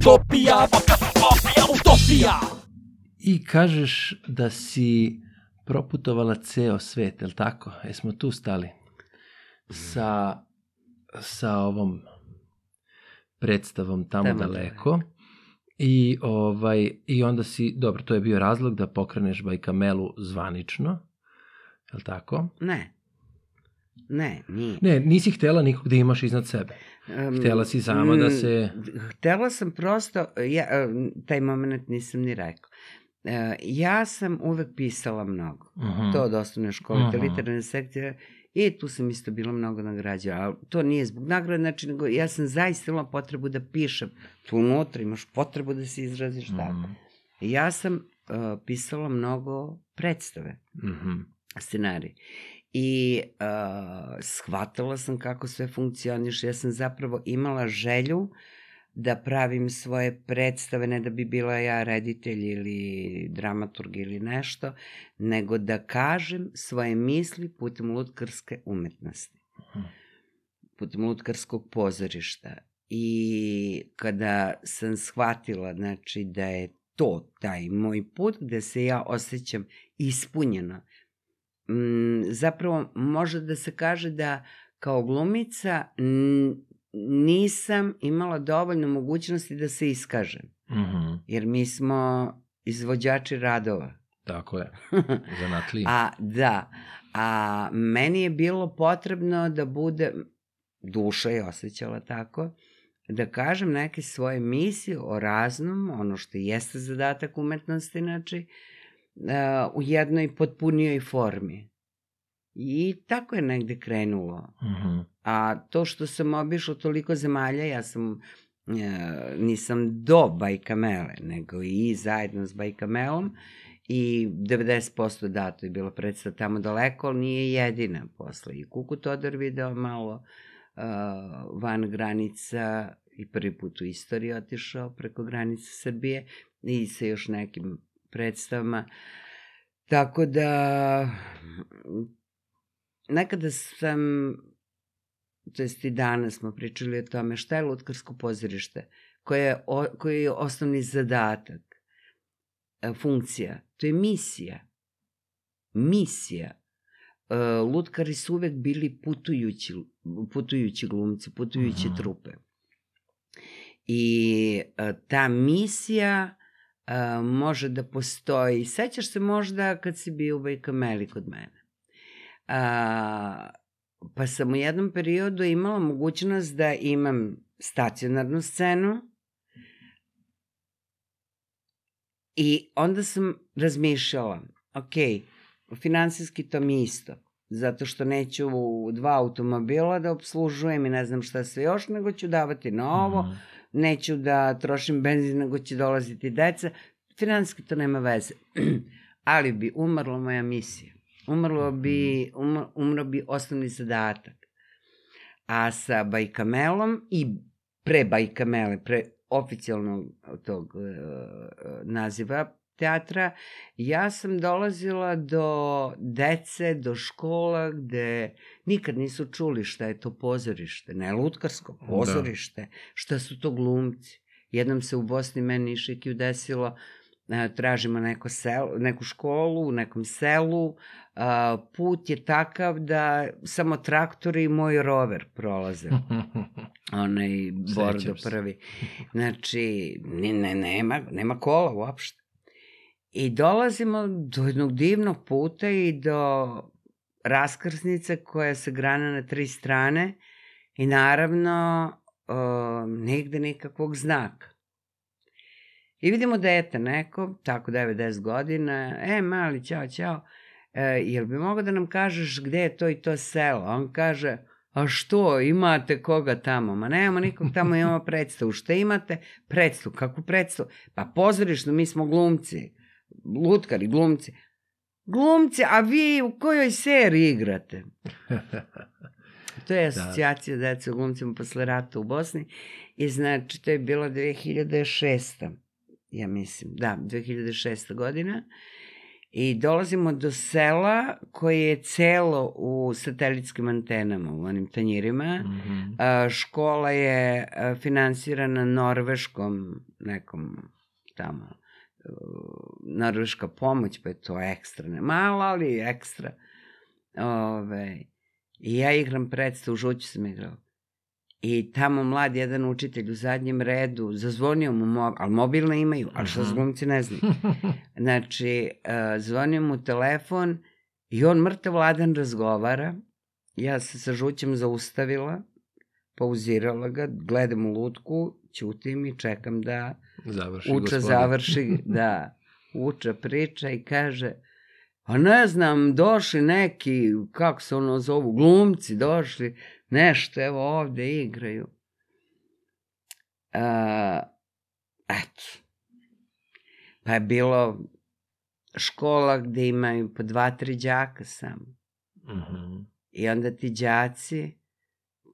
utopija, utopija, utopija. I kažeš da si proputovala ceo svet, je li tako? Jesmo tu stali? Sa, sa ovom predstavom tamo, Tamo daleko. I, ovaj, I onda si, dobro, to je bio razlog da pokreneš Bajkamelu zvanično, je li tako? Ne. Ne, nije. Ne, nisi htela nikog da imaš iznad sebe. Um, Htela si sama da se... Htela sam prosto, ja, taj moment nisam ni rekao. E, ja sam uvek pisala mnogo. Uh -huh. To od osnovne škole, te Mhm. literarne sekcije. I tu sam isto bila mnogo nagrađena. Ali to nije zbog nagrade, znači, nego ja sam zaista imala potrebu da pišem. Tu unutra imaš potrebu da se izraziš tako. Mhm. I ja sam uh, pisala mnogo predstave, Mhm. scenarij. I uh, shvatala sam kako sve funkcioniše. Ja sam zapravo imala želju da pravim svoje predstave, ne da bi bila ja reditelj ili dramaturg ili nešto, nego da kažem svoje misli putem lutkarske umetnosti. Mhm. Putem lutkarskog pozorišta. I kada sam shvatila znači, da je to taj moj put gde se ja osjećam ispunjeno, mm, zapravo može da se kaže da kao glumica n- nisam imala dovoljno mogućnosti da se iskažem. Mhm. Jer mi smo izvođači radova. Tako je, zanatliji. A, da. A meni je bilo potrebno da bude, duša je osjećala tako, da kažem neke svoje misije o raznom, ono što jeste zadatak umetnosti, znači, uh, u jednoj potpunijoj formi. I tako je negde krenulo. Mhm. A to što sam obišla toliko zemalja, ja sam e, nisam do Bajkamele, nego i zajedno s Bajkamelom i 90% dato je bilo predstav tamo daleko, ali nije jedina posle. I Kuku Todor video malo uh, van granica i prvi put u istoriji otišao preko granice Srbije i sa još nekim predstavama. Tako da nekada sam to jest i danas smo pričali o tome šta je lutkarsko pozorište, koje je, o, koji je osnovni zadatak, e, funkcija, to je misija. Misija. E, lutkari su uvek bili putujući, putujući glumci, putujuće Mhm. trupe. I e, ta misija e, može da postoji. Sećaš se možda kad si bio u Bajkameli kod mene? A, pa sam u jednom periodu imala mogućnost da imam stacionarnu scenu i onda sam razmišljala, ok, finansijski to mi isto, zato što neću dva automobila da obslužujem i ne znam šta sve još, nego ću davati na ovo, Mhm. Neću da trošim benzin, nego će dolaziti deca. Finansijski to nema veze. Ali bi umrla moja misija. Umrlo bi, umr, umro bi osnovni zadatak. A sa Bajkamelom i pre Bajkamele, pre oficijalnog tog uh, naziva teatra, ja sam dolazila do dece, do škola gde nikad nisu čuli šta je to pozorište, ne lutkarsko, pozorište, da. šta su to glumci. Jednom se u Bosni meni Šikiju desilo, e, tražimo neko selo, neku školu u nekom selu, put je takav da samo traktori i moj rover prolaze. Onaj Bordo prvi. Znači, ne, ne, nema, nema kola uopšte. I dolazimo do jednog divnog puta i do raskrsnice koja se grana na tri strane i naravno uh, negde nekakvog znaka. I vidimo dete neko, tako 9-10 godina, e, mali, ćao, ćao, e, jel bi mogo da nam kažeš gde je to i to selo? On kaže, a što, imate koga tamo? Ma nemamo nikog tamo, imamo predstavu. Šta imate? Predstavu. Kakvu predstavu? Pa pozorišnu, mi smo glumci. Lutkari, glumci. Glumci, a vi u kojoj seriji igrate? To je asocijacija da. dece u glumcima posle rata u Bosni. I znači, to je bila 2006. Ja mislim, da, 2006. godina. I dolazimo do sela koje je celo u satelitskim antenama, u onim tanjirima. Mhm. A, škola je finansirana norveškom nekom tamo norveška pomoć, pa je to ekstra, ne malo, ali ekstra. Ove, I ja igram predstavu, žuću sam igrao. I tamo mlad jedan učitelj u zadnjem redu, zazvonio mu mobil, ali mobilne imaju, ali što glumci ne znaju. Znači, uh, zvonio mu telefon i on mrtav ladan razgovara. Ja se sa žućem zaustavila, pauzirala ga, gledam u lutku, ćutim i čekam da Završi uča gospodin. završi, da, uča priča i kaže, pa ne znam, došli neki, kako se ono zovu, glumci došli, nešto, evo ovde igraju. A, eto. Pa je bilo škola gde imaju po dva, tri đaka samo. Mhm. I onda ti đaci,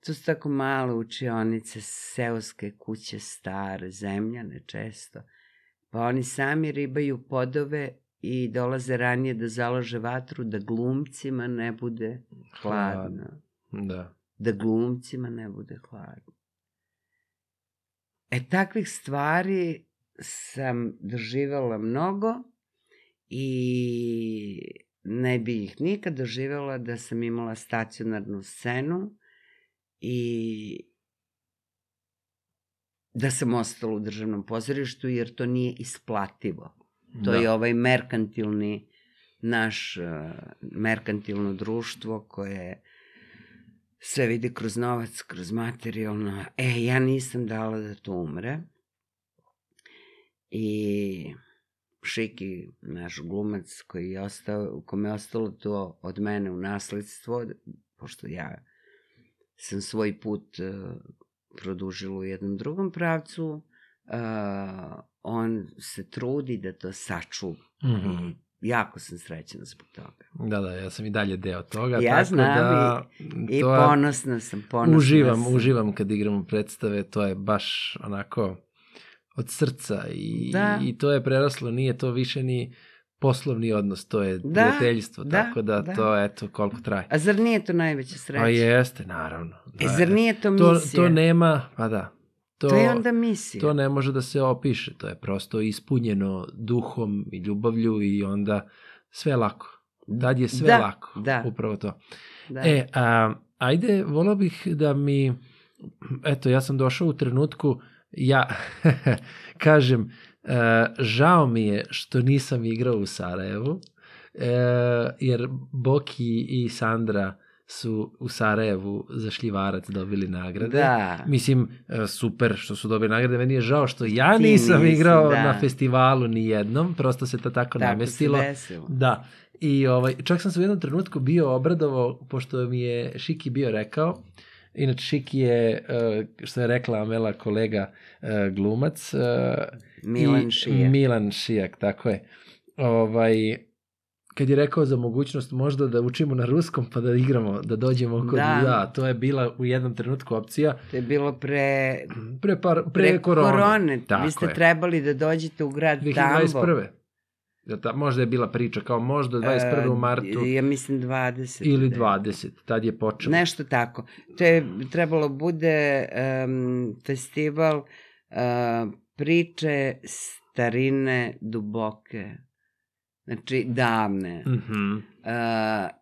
to su tako male učionice, seoske kuće stare, zemljane često, pa oni sami ribaju podove i dolaze ranije da založe vatru, da glumcima ne bude hladno. Da. Da glumcima ne bude hladno. E, takvih stvari sam doživala mnogo i ne bi ih nikad doživela da sam imala stacionarnu scenu i da sam ostala u državnom pozorištu jer to nije isplativo. To da. je ovaj merkantilni naš uh, merkantilno društvo koje sve vidi kroz novac, kroz materijalno. E, ja nisam dala da to umre. I Šiki, naš glumac koji je ostao, kome je ostalo to od mene u nasledstvo, pošto ja sam svoj put uh, produžila u jednom drugom pravcu, uh, on se trudi da to sačuva. Mhm. I jako sam srećena zbog toga. Da, da, ja sam i dalje deo toga. Ja tako znam da, I to je- ponosna sam, ponosna uživam, sam. uživam kad igramo predstave, to je baš onako od srca i, Da. i to je preraslo, nije to više ni poslovni odnos, to je Da, prijateljstvo, da, tako da, da. to eto koliko traje. A zar nije to najveća sreća? Pa jeste, naravno. E, zar nije to to, misija? to nema, pa da. To, To je onda misija. to ne može da se opiše, to je prosto ispunjeno duhom i ljubavlju i onda sve lako. Tad je sve Da, lako, da. upravo to. Da. E, a, ajde, volao bih da mi, eto, ja sam došao u trenutku, ja kažem, žao mi je što nisam igrao u Sarajevu, e, jer Boki i Sandra su u Sarajevu za šljivarac dobili nagrade. Da. Mislim, e, super što su dobili nagrade. Meni je žao što ja Ti nisam nisi, igrao da. na festivalu ni jednom, prosto se to tako, Tako namestilo. Da. I ovaj, čak sam se u jednom trenutku bio obradovao, pošto mi je Šiki bio rekao, inače Šiki je, eh, što je rekla Amela kolega eh, glumac. eh, Milan i Šijak. Milan Šijak, tako je. Ovaj, kad je rekao za mogućnost možda da učimo na ruskom pa da igramo, da dođemo kod... Da. Da, to je bila u jednom trenutku opcija. To je bilo pre, Pre, par, pre, pre korone. korone. Tako Vi ste je. trebali da dođete u grad Tambov. 2021. Da, ta, možda je bila priča kao možda 21. u martu E, Ja mislim 20. ili da je. 20. Tad je počelo. Nešto tako. To je trebalo bude um, festival uh, priče starine duboke. Znači, davne. Mhm. Uh,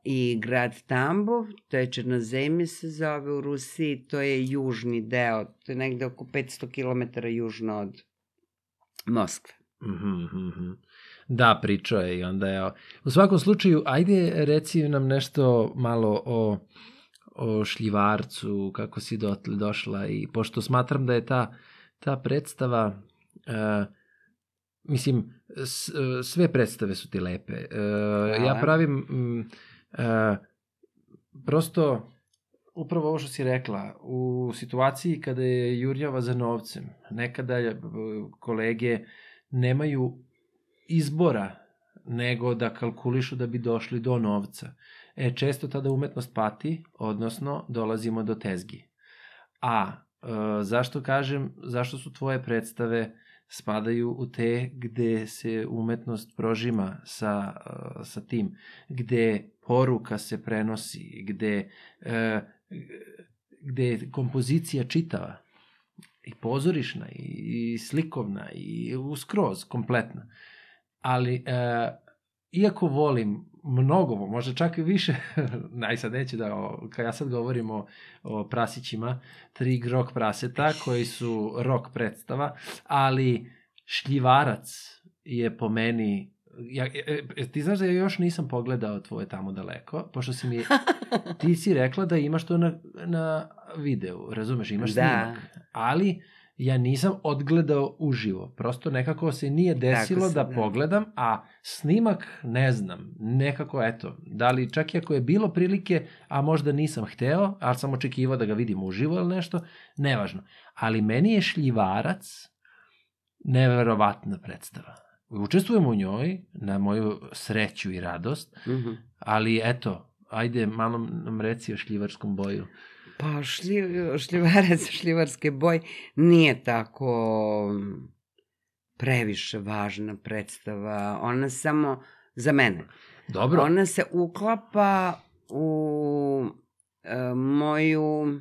I grad Tambov, to je Černozemlje se zove u Rusiji, to je južni deo, to je negde oko 500 km južno od Moskve. Mhm, mhm. Da, pričao je i onda je... U svakom slučaju, ajde reci nam nešto malo o, o šljivarcu, kako si dotle došla i pošto smatram da je ta, ta predstava... Uh, mislim, s, sve predstave su ti lepe. Uh, ja pravim... Mm, uh, prosto upravo ovo što si rekla, u situaciji kada je jurnjava za novcem, nekada kolege nemaju izbora nego da kalkulišu da bi došli do novca. E, često tada umetnost pati, odnosno dolazimo do tezgi. A, e, zašto kažem, zašto su tvoje predstave spadaju u te gde se umetnost prožima sa, uh, sa tim, gde poruka se prenosi, gde, uh, gde je kompozicija čitava i pozorišna i, i slikovna i uskroz kompletna. Ali uh, iako volim mnogo, možda čak i više, naj sad neću da, o, kad ja sad govorim o, o prasićima, tri rock praseta koji su rock predstava, ali šljivarac je po meni ja, e, e, ti znaš da ja još nisam pogledao tvoje tamo daleko, pošto si mi, ti si rekla da imaš to na, na videu, razumeš, imaš da. snimak, ali ja nisam odgledao uživo. Prosto nekako se nije desilo se, da, da pogledam, a snimak ne znam. Nekako, eto, da li čak i ako je bilo prilike, a možda nisam hteo, ali sam očekivao da ga vidim uživo ili nešto, nevažno. Ali meni je šljivarac neverovatna predstava. Učestvujem u njoj, na moju sreću i radost, mm -hmm. ali eto, ajde malo nam reci o šljivarskom boju. Pa šljiv, šljivarac šljivarske boj nije tako previše važna predstava. Ona samo, za mene, Dobro. ona se uklapa u e, moju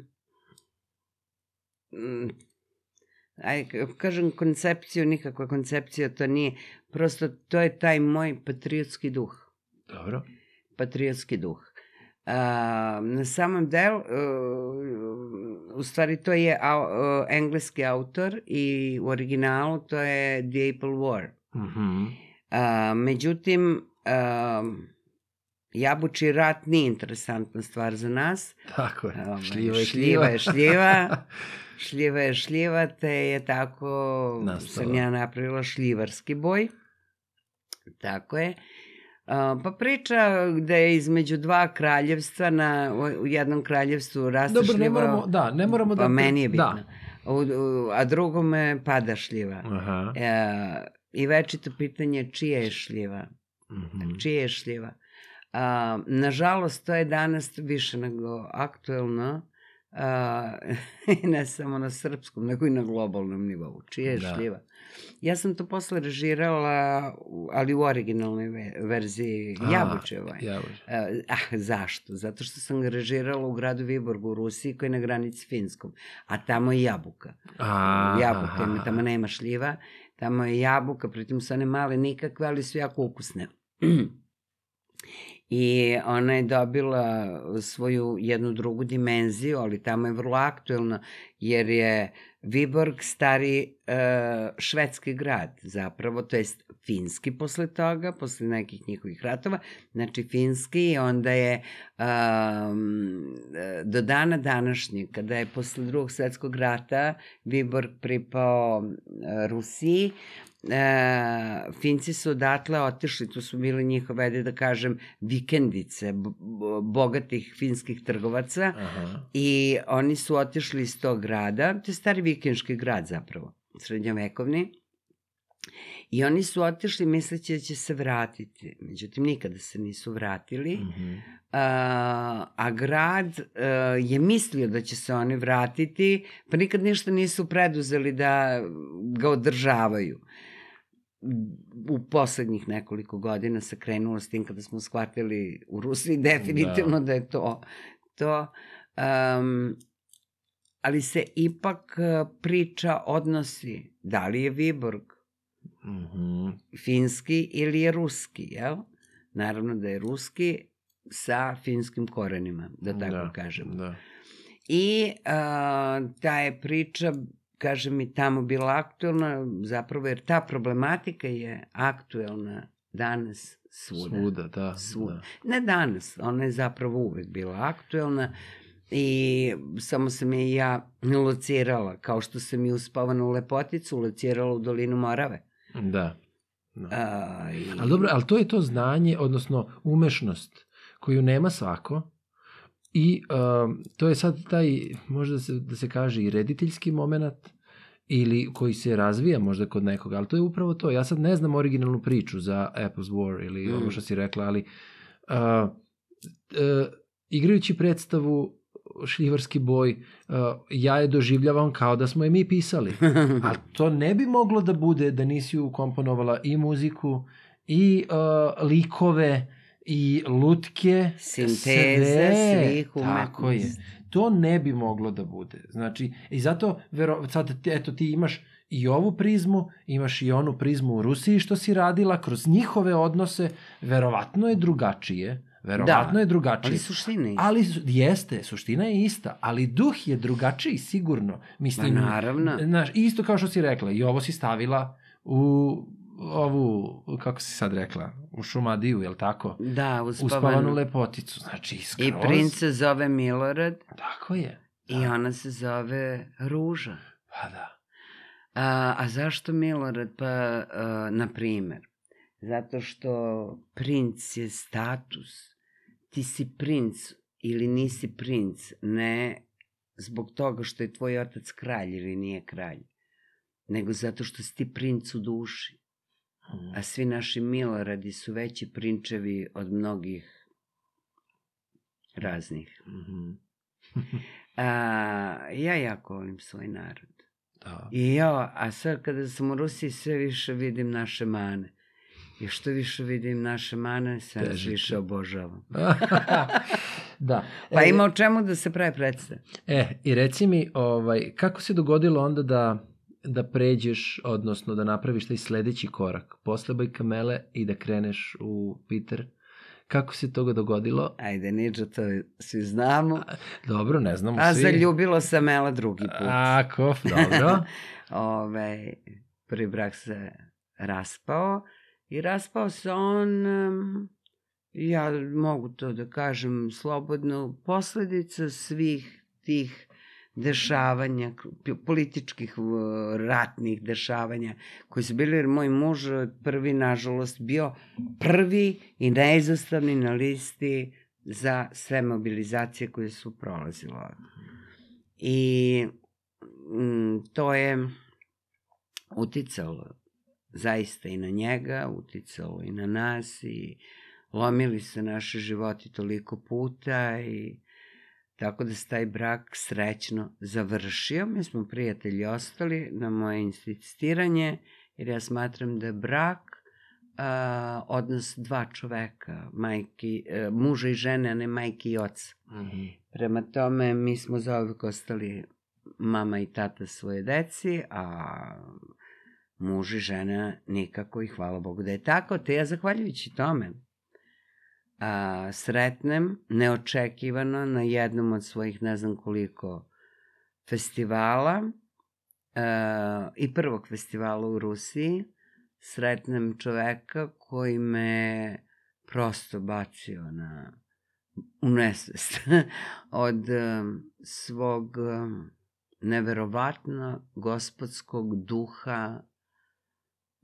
aj, kažem koncepciju, nikakva koncepcija to nije, prosto to je taj moj patriotski duh. Dobro. Patriotski duh. A, na samom delu, uh, u stvari to je a, uh, engleski autor i u originalu to je The April War. Mm -hmm. a, međutim, a, Jabuči rat nije interesantna stvar za nas. Tako je. Šljiva je šljiva. je šljiva. šljiva je šljiva, te je tako Nastala. sam ja napravila šljivarski boj. Tako je. Pa priča gde je između dva kraljevstva na, u jednom kraljevstvu raste Dobro, ne moramo, da, ne moramo pa da... Pa meni je bitno. Da. U, u, a drugome pada šljiva. Aha. E, I večito pitanje čija je šljiva. Mm -hmm. Čija je šljiva. A, nažalost, to je danas više nego aktuelno a, ne samo na srpskom, nego i na globalnom nivou. Čija je da. šljiva? Ja sam to posle režirala, ali u originalnoj verziji Jabučevoj. Jabuče. Ah, zašto? Zato što sam ga režirala u gradu Viborgu u Rusiji koji je na granici Finskom. A tamo je jabuka. A, jabuka, aha. tamo nema šljiva. Tamo je jabuka, pritom su one male nikakve, ali su jako ukusne. I ona je dobila svoju jednu drugu dimenziju, ali tamo je vrlo aktuelna, jer je Viborg stari uh, švedski grad zapravo, to jest finski posle toga, posle nekih njihovih ratova, znači finski i onda je um, do dana današnjeg, kada je posle drugog svetskog rata Viborg pripao uh, Rusiji, e, Finci su odatle otišli, tu su bile njihove, ajde da kažem, vikendice bogatih finskih trgovaca Aha. i oni su otišli iz tog grada, to je stari vikenški grad zapravo, srednjovekovni, I oni su otišli misleći da će se vratiti. Međutim, nikada se nisu vratili. Mm -hmm. a, a grad a, je mislio da će se oni vratiti, pa nikad ništa nisu preduzeli da ga održavaju u poslednjih nekoliko godina se krenulo s tim kada smo shvatili u Rusiji definitivno da, da je to to um, ali se ipak e, priča odnosi da li je Viborg mm -hmm. finski ili je ruski, jel? Naravno da je ruski sa finskim korenima, da tako da, kažemo. Da. I uh, ta je priča kaže mi, tamo bila aktuelna, zapravo jer ta problematika je aktuelna danas svuda. Svuda, da. Svuda. Da. Ne danas, ona je zapravo uvek bila aktuelna i samo sam je ja locirala, kao što sam i uspavanu lepoticu locirala u dolinu Morave. Da. da. A, i... Ali dobro, ali to je to znanje, odnosno umešnost koju nema svako, I uh, to je sad taj, možda se, da se kaže i rediteljski moment, ili koji se razvija možda kod nekoga, ali to je upravo to. Ja sad ne znam originalnu priču za Apple's War ili mm. ono što si rekla, ali uh, uh, igrajući predstavu šljivarski boj, uh, ja je doživljavam kao da smo je mi pisali. Ali to ne bi moglo da bude da nisi ukomponovala i muziku, i uh, likove, i lutke, Sinteze sve. svih Tako je. umetnosti. To ne bi moglo da bude. Znači, i zato, vero, sad, eto, ti imaš i ovu prizmu, imaš i onu prizmu u Rusiji što si radila, kroz njihove odnose, verovatno je drugačije, verovatno Da, je drugačije. Ali suština je Ali su- jeste, suština je ista, ali duh je drugačiji sigurno. Mislim, Ma, naravno. Znaš, isto kao što si rekla, i ovo si stavila u ovu, kako si sad rekla, u Šumadiju, je li tako? Da, Uspavanu uspavanu. lepoticu, znači skroz. I princ se zove Milorad Tako je. i ona se zove Ruža. Pa da. A, a zašto Milorad? Pa, a, na primer, zato što princ je status. Ti si princ ili nisi princ, ne zbog toga što je tvoj otac kralj ili nije kralj, nego zato što si ti princ u duši. A svi naši Miloradi su veći prinčevi od mnogih raznih. Mhm. A, ja jako volim svoj narod. Da. I ja, a sad kada sam u Rusiji sve više vidim naše mane. I što više vidim naše mane, sve nas više obožavam. da. Pa E, ima o čemu da se pravi predstav. E, i reci mi, ovaj, kako se dogodilo onda da, da pređeš, odnosno da napraviš taj sledeći korak, posle Bajkamele i da kreneš u Peter? Kako se toga dogodilo? Ajde, niđe, to svi znamo. Dobro, ne znamo A svi. zaljubilo sam Mela drugi put. Ako, dobro. Ove, prvi brak se raspao i raspao se on, ja mogu to da kažem slobodno, posledica svih tih dešavanja, političkih, ratnih dešavanja koji su bili, jer moj muž prvi, nažalost, bio prvi i neizostavni na listi za sve mobilizacije koje su prolazile. I mm, to je uticalo zaista i na njega, uticalo i na nas i lomili se naši životi toliko puta i tako da se taj brak srećno završio. Mi smo prijatelji ostali na moje insistiranje, jer ja smatram da je brak a, odnos dva čoveka, majki, e, muža i žene, a ne majke i oca. Mhm. Prema tome, mi smo zauvek ostali mama i tata svoje deci, a muž i žena nikako i hvala Bogu da je tako, te ja zahvaljujući tome a, sretnem neočekivano na jednom od svojih ne znam koliko festivala a, i prvog festivala u Rusiji sretnem čoveka koji me prosto bacio na u nesvest od svog neverovatno gospodskog duha.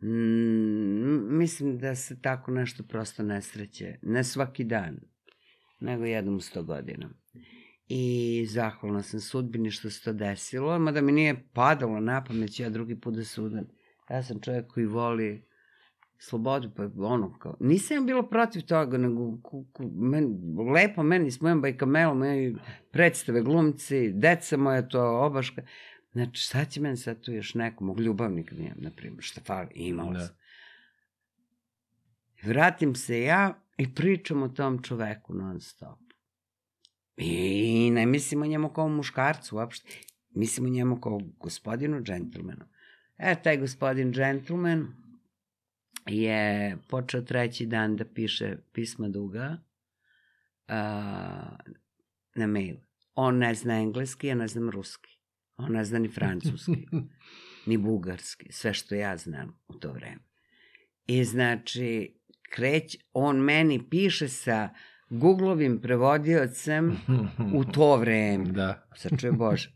Mm, mislim da se tako nešto prosto ne sreće. Ne svaki dan, nego jednom u sto godina. I zahvalna sam sudbini što se to desilo, mada mi nije padalo na pamet, ja drugi put da sudam. Ja sam čovjek koji voli slobodu, pa ono kao, nisam ja bilo protiv toga, nego ku, ku, men, lepo meni s mojom bajkamelom, predstave, glumci, deca moja to obaška. Znači, šta će meni sad tu još neko, mog ljubavnika nijem, na primjer, šta fali, imala Da. sam. Vratim se ja i pričam o tom čoveku non stop. I ne mislim o njemu kao muškarcu uopšte, mislim o njemu kao gospodinu džentlmenu. E, taj gospodin džentlmen je počeo treći dan da piše pisma duga a, na mail. On ne zna engleski, ja ne znam ruski. On ne zna ni francuski, ni bugarski, sve što ja znam u to vreme. I znači, kreć, on meni piše sa Googlovim prevodiocem u to vreme. Da. Sačuje Bože.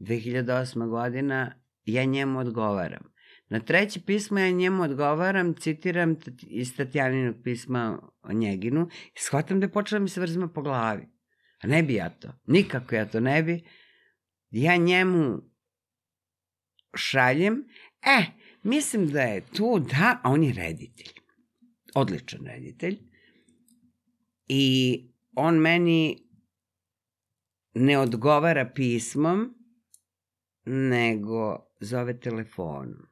2008. godina ja njemu odgovaram. Na treće pismo ja njemu odgovaram, citiram iz Tatjaninog pisma o njeginu i shvatam da je počela mi se vrzma po glavi. A ne bi ja to. Nikako ja to ne bi. Ja njemu šaljem, e, mislim da je tu, da, a on je reditelj. Odličan reditelj. I on meni ne odgovara pismom, nego zove telefonom.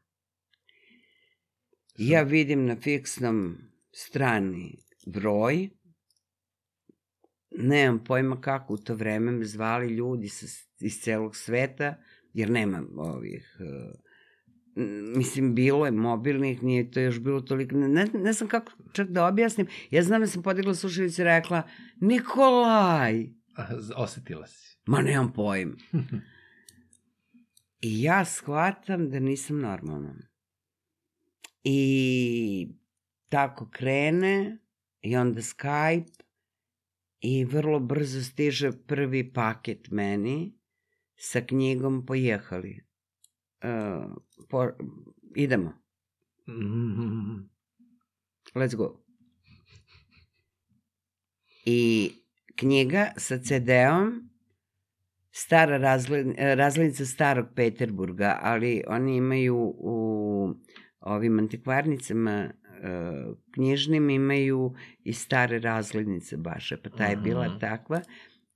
Ja vidim na fiksnom strani broj, nemam pojma kako u to vreme me zvali ljudi sa, iz celog sveta, jer nema ovih, uh, mislim, bilo je mobilnih, nije to još bilo toliko, ne, ne znam kako čak da objasnim, ja znam da sam podigla slušalicu i rekla, Nikolaj, Osetila si. ma nemam pojma. I ja shvatam da nisam normalna. I tako krene, i onda Skype, i vrlo brzo stiže prvi paket meni sa knjigom Pojehali. Uh, po, idemo. Mm. Let's go. I knjiga sa CD-om stara razgled, razglednica starog Peterburga, ali oni imaju u ovim antikvarnicama uh, knjižnim imaju i stare razglednice baš, pa ta je bila Mhm. takva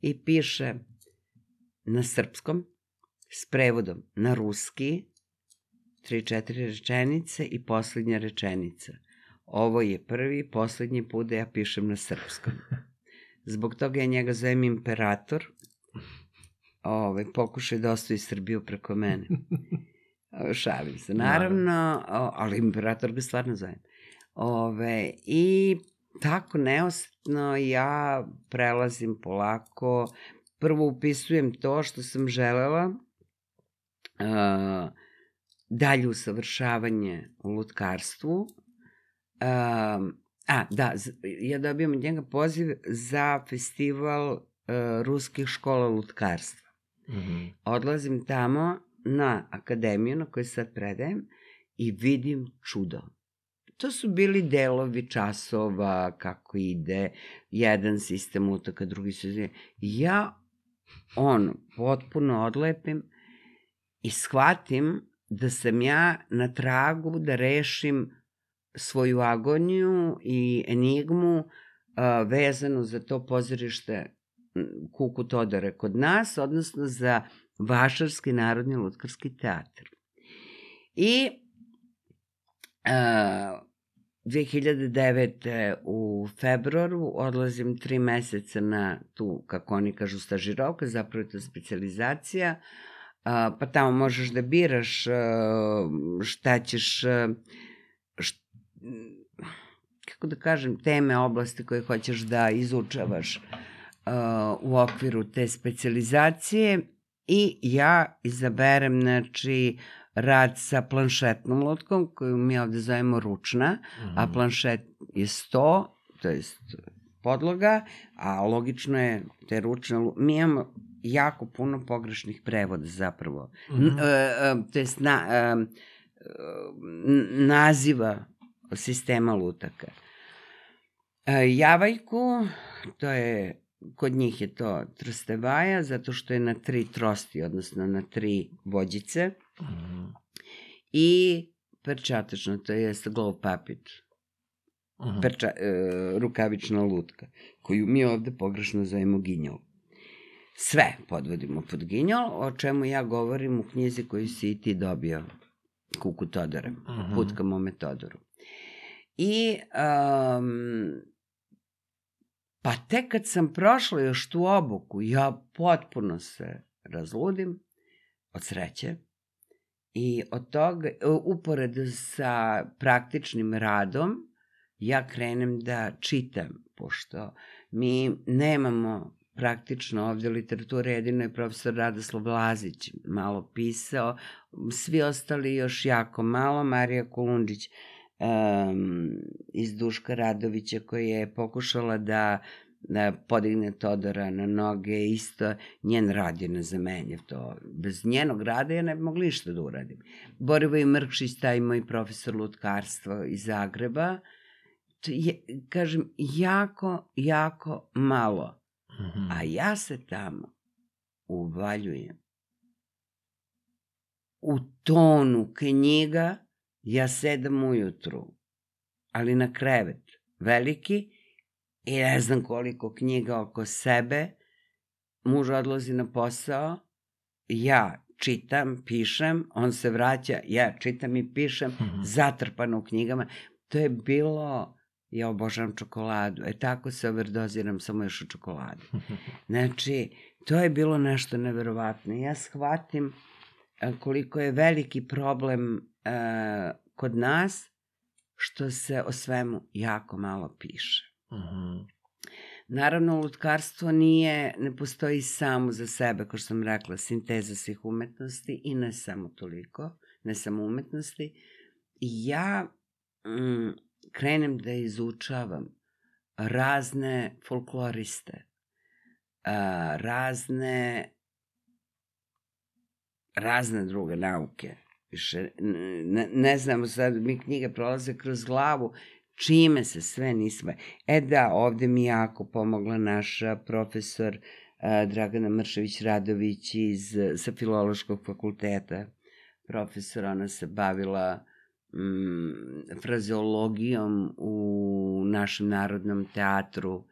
i piše na srpskom s prevodom na ruski tri, četiri rečenice i poslednja rečenica. Ovo je prvi, poslednji put da ja pišem na srpskom. Zbog toga ja njega zovem imperator. Ove, pokušaj da ostavi Srbiju preko mene. Šalim se. Naravno, ali imperator ga stvarno zovem. Ove, I tako neosetno ja prelazim polako. Prvo upisujem to što sam želela, uh, dalje usavršavanje u lutkarstvu. Um, a, da, ja dobijam od njega poziv za festival uh, ruskih škola lutkarstva. Mhm. Odlazim tamo na akademiju na kojoj sad predajem i vidim čudo. To su bili delovi časova, kako ide, jedan sistem utaka, drugi sistem. Ja, on, potpuno odlepim i shvatim da sam ja na tragu da rešim svoju agoniju i enigmu a, vezanu za to pozorište Kuku Todore kod nas, odnosno za Vašarski narodni lutkarski teatr. I a, 2009. u februaru odlazim tri meseca na tu, kako oni kažu, stažirovka, zapravo je to specializacija, pa tamo možeš da biraš šta ćeš, a, št, kako da kažem, teme, oblasti koje hoćeš da izučavaš u okviru te specializacije i ja izaberem, znači, rad sa planšetnom lutkom, koju mi ovde zovemo ručna, a Mhm. planšet je 100, to je podloga, a logično je te ručne, mi imamo jako puno pogrešnih prevoda zapravo. Mhm. N- e, e, to jest na, e, naziva sistema lutaka. E, Javajku, to je, kod njih je to trstevaja, zato što je na tri trosti, odnosno na tri vođice, Mhm. i perčatačno, to je glove puppet, Mhm. perča, e, rukavična lutka, koju mi ovde pogrešno zovemo ginjol. Sve podvodimo pod ginjol, o čemu ja govorim u knjizi koju si i ti dobio, Kuku Todora, Mhm. Put ka mome Todoru. I, um, pa tek kad sam prošla još tu obuku, ja potpuno se razludim od sreće i od toga, uporedo sa praktičnim radom, ja krenem da čitam, pošto mi nemamo praktično ovde literature, jedino je profesor Radoslav Lazić malo pisao, svi ostali još jako malo, Marija Kolundžić um, iz Duška Radovića koja je pokušala da da podigne Todora na noge, isto njen rad je nezamenjev to. Bez njenog rada ja ne bi mogla ništa da uradim. Borivoj Mrkšić, taj moj profesor lutkarstva iz Zagreba, to je, kažem, jako, jako malo. Mhm. A ja se tamo uvaljujem. U tonu knjiga ja sedam ujutru, ali na krevet, veliki, i ne znam koliko knjiga oko sebe, muž odlazi na posao, ja čitam, pišem, on se vraća, ja čitam i pišem, Mhm. zatrpano u knjigama. To je bilo, ja obožavam čokoladu, e tako se overdoziram samo još u čokoladu. Znači, to je bilo nešto neverovatno. Ja shvatim e, koliko je veliki problem kod nas što se o svemu jako malo piše. Mhm. Naravno, lutkarstvo nije, ne postoji samo za sebe, kao što sam rekla, sinteza svih umetnosti i ne samo toliko, ne samo umetnosti. I ja mm, krenem da izučavam razne folkloriste, a, razne razne druge nauke. Više, ne, ne znamo sad, mi knjige prolaze kroz glavu, čime se sve nismo... E da, ovde mi jako pomogla naša profesor Dragana Mršević-Radović iz, sa Filološkog fakulteta. Profesor, ona se bavila mm, frazeologijom u našem narodnom teatru,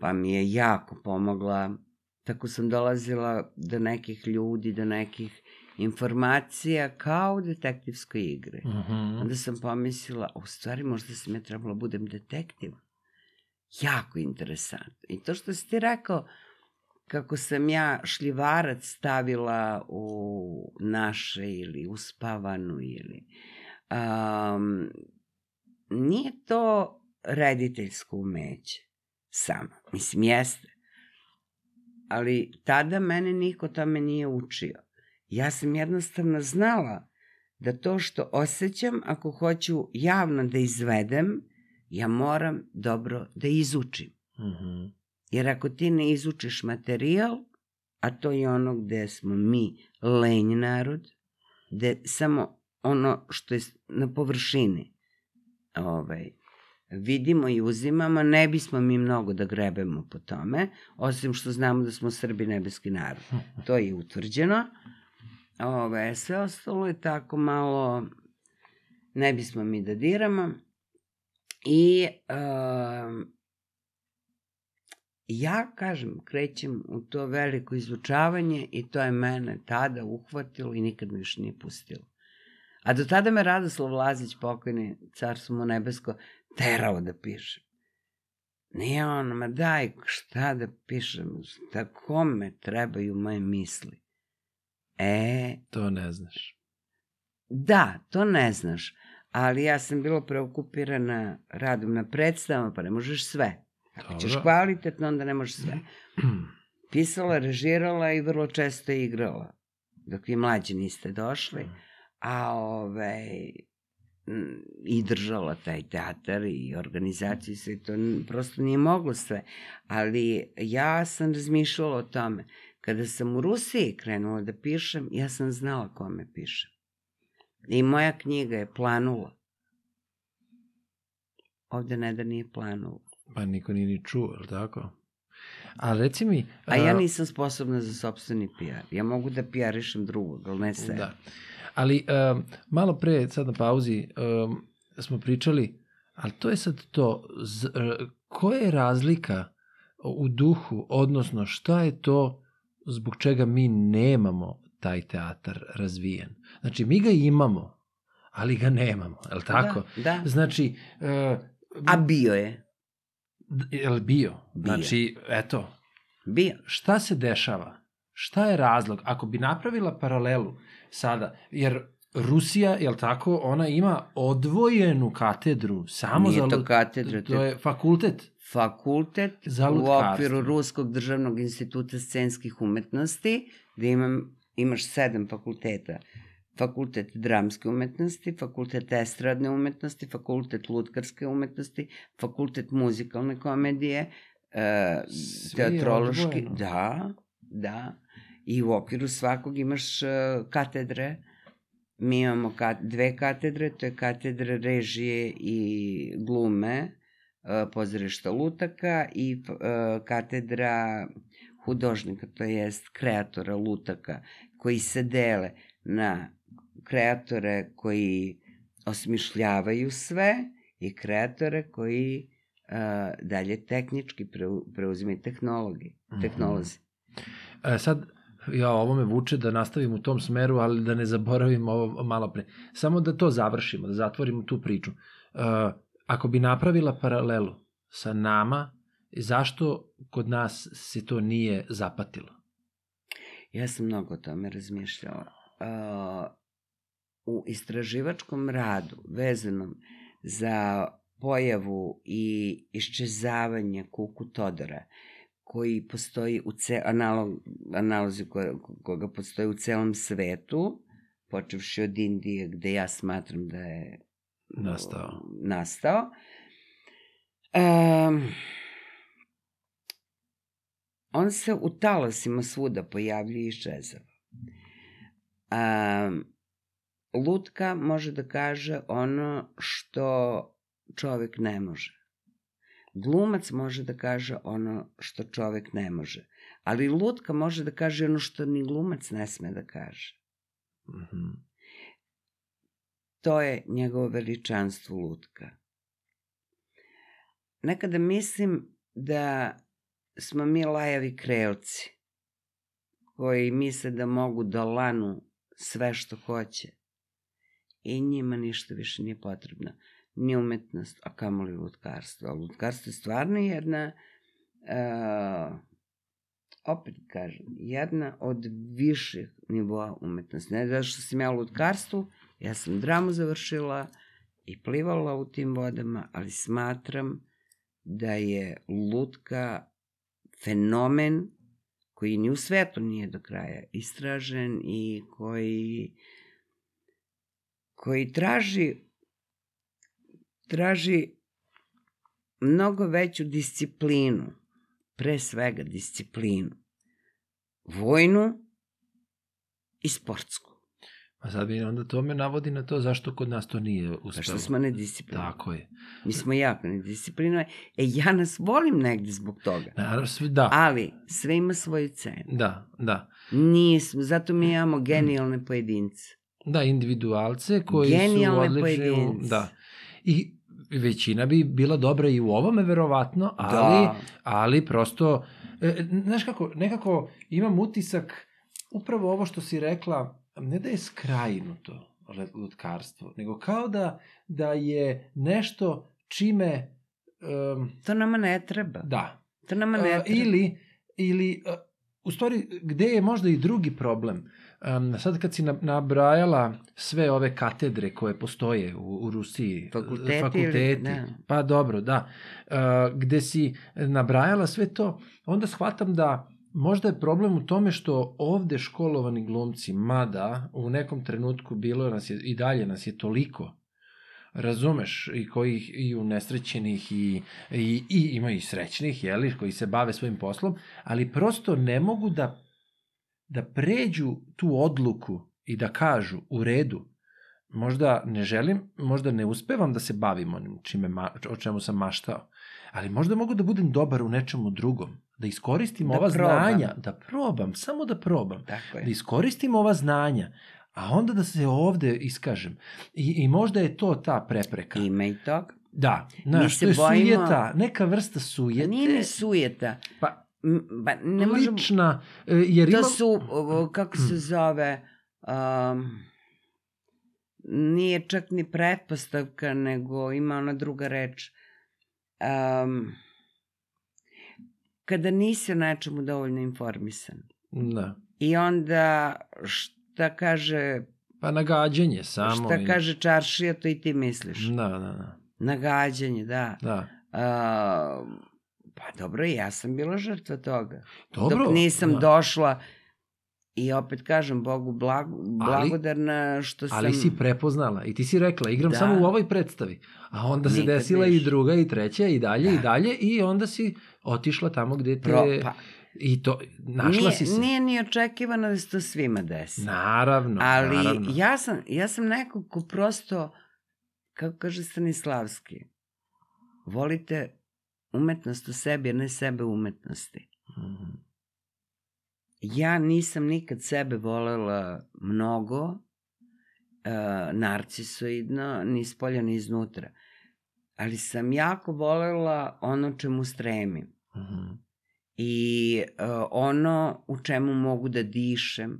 pa mi je jako pomogla. Tako sam dolazila do nekih ljudi, do nekih informacija kao u detektivskoj igri. Mhm. Onda sam pomislila, u stvari možda sam ja trebala da budem detektiv. Jako interesantno. I to što si ti rekao, kako sam ja šljivarac stavila u naše ili u spavanu ili... Um, nije to rediteljsko umeće samo. Mislim, jeste. Ali tada mene niko tome nije učio. Ja sam jednostavno znala da to što osjećam, ako hoću javno da izvedem, ja moram dobro da izučim. Mhm. Jer ako ti ne izučiš materijal, a to je ono gde smo mi lenj narod, gde samo ono što je na površini ovaj, vidimo i uzimamo, ne bismo mi mnogo da grebemo po tome, osim što znamo da smo Srbi nebeski narod. To je utvrđeno. Ove, sve ostalo je tako malo, ne bismo mi da diramo. I um, ja, kažem, krećem u to veliko izučavanje i to je mene tada uhvatilo i nikad me više nije pustilo. A do tada me Radoslav Lazić, pokojni, carstvo mu nebesko, terao da pišem. Nije on, ma daj, šta da pišem, šta kome trebaju moje misli. E, To ne znaš. Da, to ne znaš, ali ja sam bila preokupirana radom na predstavama, pa ne možeš sve. Ako ćeš Dobro. kvalitetno, onda ne možeš sve. Pisala, režirala i vrlo često igrala, dok vi mlađi niste došli, a ovaj, i držala taj teatar i organizaciju sve to prosto nije moglo sve. Ali ja sam razmišljala o tome. Kada sam u Rusiji krenula da pišem, ja sam znala kome pišem. I moja knjiga je planula. Ovde ne da nije planula. Pa niko nije ni čuo, ali tako? A reci mi... A ja nisam sposobna za sobstveni PR. Ja mogu da PR-išem drugog, ali ne sebe. Da. Ali um, malo pre, sad na pauzi, um, smo pričali, ali to je sad to, z, koja je razlika u duhu, odnosno šta je to zbog čega mi nemamo taj teatar razvijen. Znači, mi ga imamo, ali ga nemamo, je li tako? Da, da. Znači, uh, A bio je. je li bio? Bio. Znači, eto, Bio. šta se dešava? Šta je razlog? Ako bi napravila paralelu sada, jer Rusija, je li tako, ona ima odvojenu katedru samo Nije za... to lu- katedra, To je fakultet. fakultet Za u okviru Ruskog državnog instituta scenskih umetnosti, gde imam, imaš sedam fakulteta. Fakultet dramske umetnosti, fakultet estradne umetnosti, fakultet lutkarske umetnosti, fakultet muzikalne komedije, e, teatrološki, da, da. I u okviru svakog imaš e, katedre. Mi imamo kat, dve katedre, to je katedra režije i glume, e, pozorišta lutaka i e, katedra hudožnika, to jest kreatora lutaka, koji se dele na kreatore koji osmišljavaju sve i kreatore koji uh, dalje tehnički preu, preuzimaju tehnologi, Mhm. tehnolozi. E, sad, ja, ovo me vuče da nastavim u tom smeru, ali da ne zaboravim ovo malo pre. Samo da to završimo, da zatvorimo tu priču. E, ako bi napravila paralelu sa nama, zašto kod nas se to nije zapatilo? Ja sam mnogo o tome razmišljala. Uh, u istraživačkom radu vezanom za pojavu i iščezavanje kuku Todora, koji postoji u ce, analog, analozi ko, koga postoji u celom svetu, počevši od Indije, gde ja smatram da je Nastao. nastao. Um, on se u talasima svuda pojavljuje i iščezava. Um, lutka može da kaže ono što čovek ne može. Glumac može da kaže ono što čovek ne može. Ali lutka može da kaže ono što ni glumac ne sme da kaže. Mm -hmm. To je njegovo veličanstvo lutka. Nekada mislim da smo mi lajavi kreoci koji misle da mogu da lanu sve što hoće i njima ništa više nije potrebno. Ni umetnost, a kamoli lutkarstvo. Lutkarstvo je stvarno jedna, uh, opet kažem, jedna od viših nivoa umetnosti. Ne da što sam ja u lutkarstvu, ja sam dramu završila i plivala u tim vodama, ali smatram da je lutka fenomen koji ni u svetu nije do kraja istražen i koji koji traži traži mnogo veću disciplinu, pre svega disciplinu, vojnu i sportsku. A sad bi onda to me navodi na to zašto kod nas to nije uspelo. Zašto smo nedisciplinovani. Tako je. Mi smo jako nedisciplinovani. E, ja nas volim negde zbog toga. Naravno, sve, da. Ali, sve ima svoju cenu. Da, da. Nismo, zato mi imamo genijalne pojedince. Da, individualce koji Genijalne su odlični. u- pojedince. Da. I većina bi bila dobra i u ovome, verovatno, ali, Da. ali prosto, e, znaš kako, nekako imam utisak, upravo ovo što si rekla, ne da je skrajinuto le- lutkarstvo, nego kao da, da je nešto čime, um, To nama ne treba. da, To nama ne A, treba. ili, ili a, u stvari, gde je možda i drugi problem? Um, sad kad si na- nabrajala sve ove katedre koje postoje u, u Rusiji, Fakulteti ili- fakulteti da. pa dobro, da, uh, gde si nabrajala sve to, onda shvatam da možda je problem u tome što ovde školovani glumci, mada u nekom trenutku bilo nas je, i dalje nas je toliko, razumeš, i kojih i unesrećenih i, i, i ima i srećnih, jeli, koji se bave svojim poslom, ali prosto ne mogu da, da pređu tu odluku i da kažu u redu, možda ne želim, možda ne uspevam da se bavim onim čime, o čemu sam maštao, ali možda mogu da budem dobar u nečemu drugom, da iskoristim Da ova probam. znanja, da probam, samo da probam Tako da iskoristim ova znanja, a onda da se ovde iskažem. I, i možda je to ta prepreka. Ima i toga. Da, znaš, se to je bojimo- sujeta, neka vrsta Pa sujete, nije ni sujeta. Pa, Ba, ne možemo... lična, e, jer To ima... su, o, kako se zove, um, nije čak ni pretpostavka, nego ima ona druga reč. Um, kada nisi o nečemu dovoljno informisan. Da. I onda šta kaže, Pa nagađanje samo. šta i- kaže čaršija, to i ti misliš. Da, da, da. Nagađanje, da. da. Uh, pa dobro, ja sam bila žrtva toga. Dobro. Dok nisam da. došla i opet kažem Bogu blag, blagodarna što sam... Ali si prepoznala i ti si rekla, igram Da. samo u ovoj predstavi. A onda se Nikad desila i više. druga i treća i dalje i Da. dalje i onda si otišla tamo gde te... Pro, pa, I to, našla nije, si se. Nije ni očekivano da se to svima desi. Naravno, Ali naravno. ja sam, ja sam neko ko prosto, kako kaže Stanislavski, volite umetnost u sebi, a ne sebe u umetnosti. Mhm. Ja nisam nikad sebe volela mnogo, uh, narcisoidno, ni s polja ni iznutra. Ali sam jako volela ono čemu stremim. Mhm. i uh, ono u čemu mogu da dišem,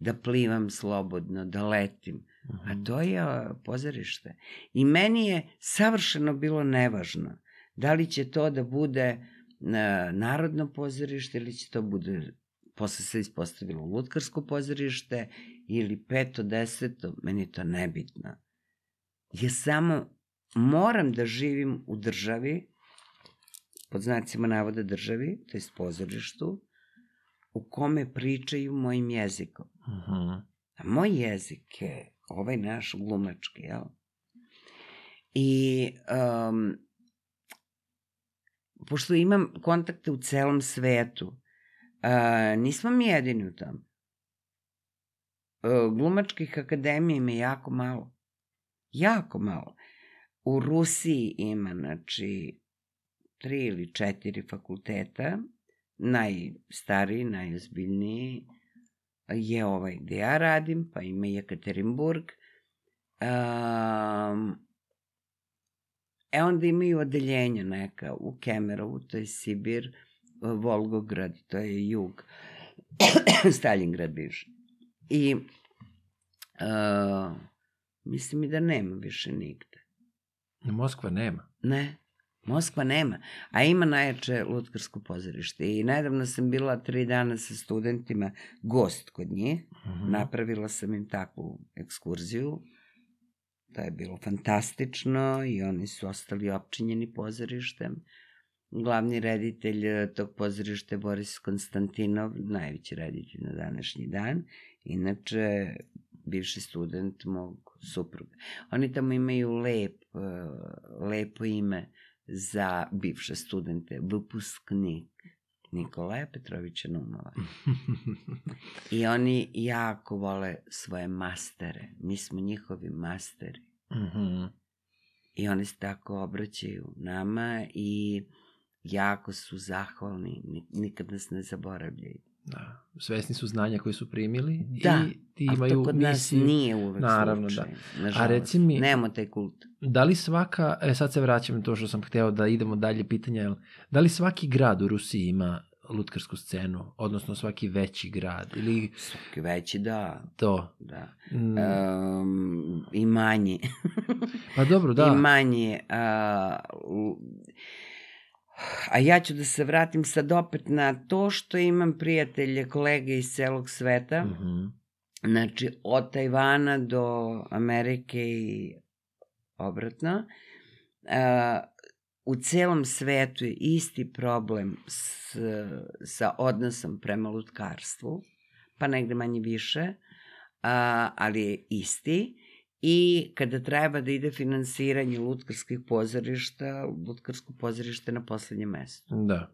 da plivam slobodno, da letim, a Mhm. to je uh, pozorište. I meni je savršeno bilo nevažno da li će to da bude uh, narodno pozorište ili će to bude posle se ispostavilo lutkarsko pozorište ili peto, deseto, meni je to nebitno. Ja samo moram da živim u državi, pod znacima navoda državi, to je pozorištu, u kome pričaju mojim jezikom. Mhm. A moj jezik je ovaj naš glumački, jel? I um, pošto imam kontakte u celom svetu, uh, nismo mi jedini u tom. Uh, glumačkih akademija ima jako malo. Jako malo. U Rusiji ima, znači, tri ili četiri fakulteta, najstariji, najozbiljniji je ovaj gde ja radim, pa ima i Jekaterinburg. Um, e onda imaju odeljenja neka u Kemerovu, to je Sibir, Volgograd, to je jug, Stalingrad bivši. I uh, mislim i da nema više nigde. Moskva nema. Ne, Moskva nema, a ima najjače lutkarsko pozorište. I nedavno sam bila tri dana sa studentima, gost kod njih, Mhm. napravila sam im takvu ekskurziju. To je bilo fantastično i oni su ostali opčinjeni pozorištem. Glavni reditelj eh, tog pozorišta je Boris Konstantinov, najveći reditelj na današnji dan. Inače, bivši student mog supruga. Oni tamo imaju lep, eh, lepo ime za bivše studente, vypusknik Nikolaja Petrovića Numova. I oni jako vole svoje mastere. Mi smo njihovi masteri. Mhm. I oni se tako obraćaju nama i jako su zahvalni. Ni- Nikad nas ne zaboravljaju. Da. Svesni su znanja koje su primili Da, i ti imaju to kod nas misiju. nije uvek Naravno, slučaj. A Nažalost. reci mi- Nemamo taj kult. Da li svaka, e sad se vraćam na to što sam hteo da idemo dalje pitanja, jel, da li svaki grad u Rusiji ima lutkarsku scenu, odnosno svaki veći grad ili Svaki veći, da. to? da. Mm, Um, I manji. pa dobro, da. I manji. A, u- a ja ću da se vratim sad opet na to što imam prijatelje, kolege iz celog sveta. Mhm. Znači, od Tajvana do Amerike i obratno. A, u celom svetu je isti problem s, sa odnosom prema lutkarstvu, pa negde manje više, a, ali je isti. I kada treba da ide finansiranje lutkarskih pozorišta, lutkarsko pozorište na poslednjem mestu. Da.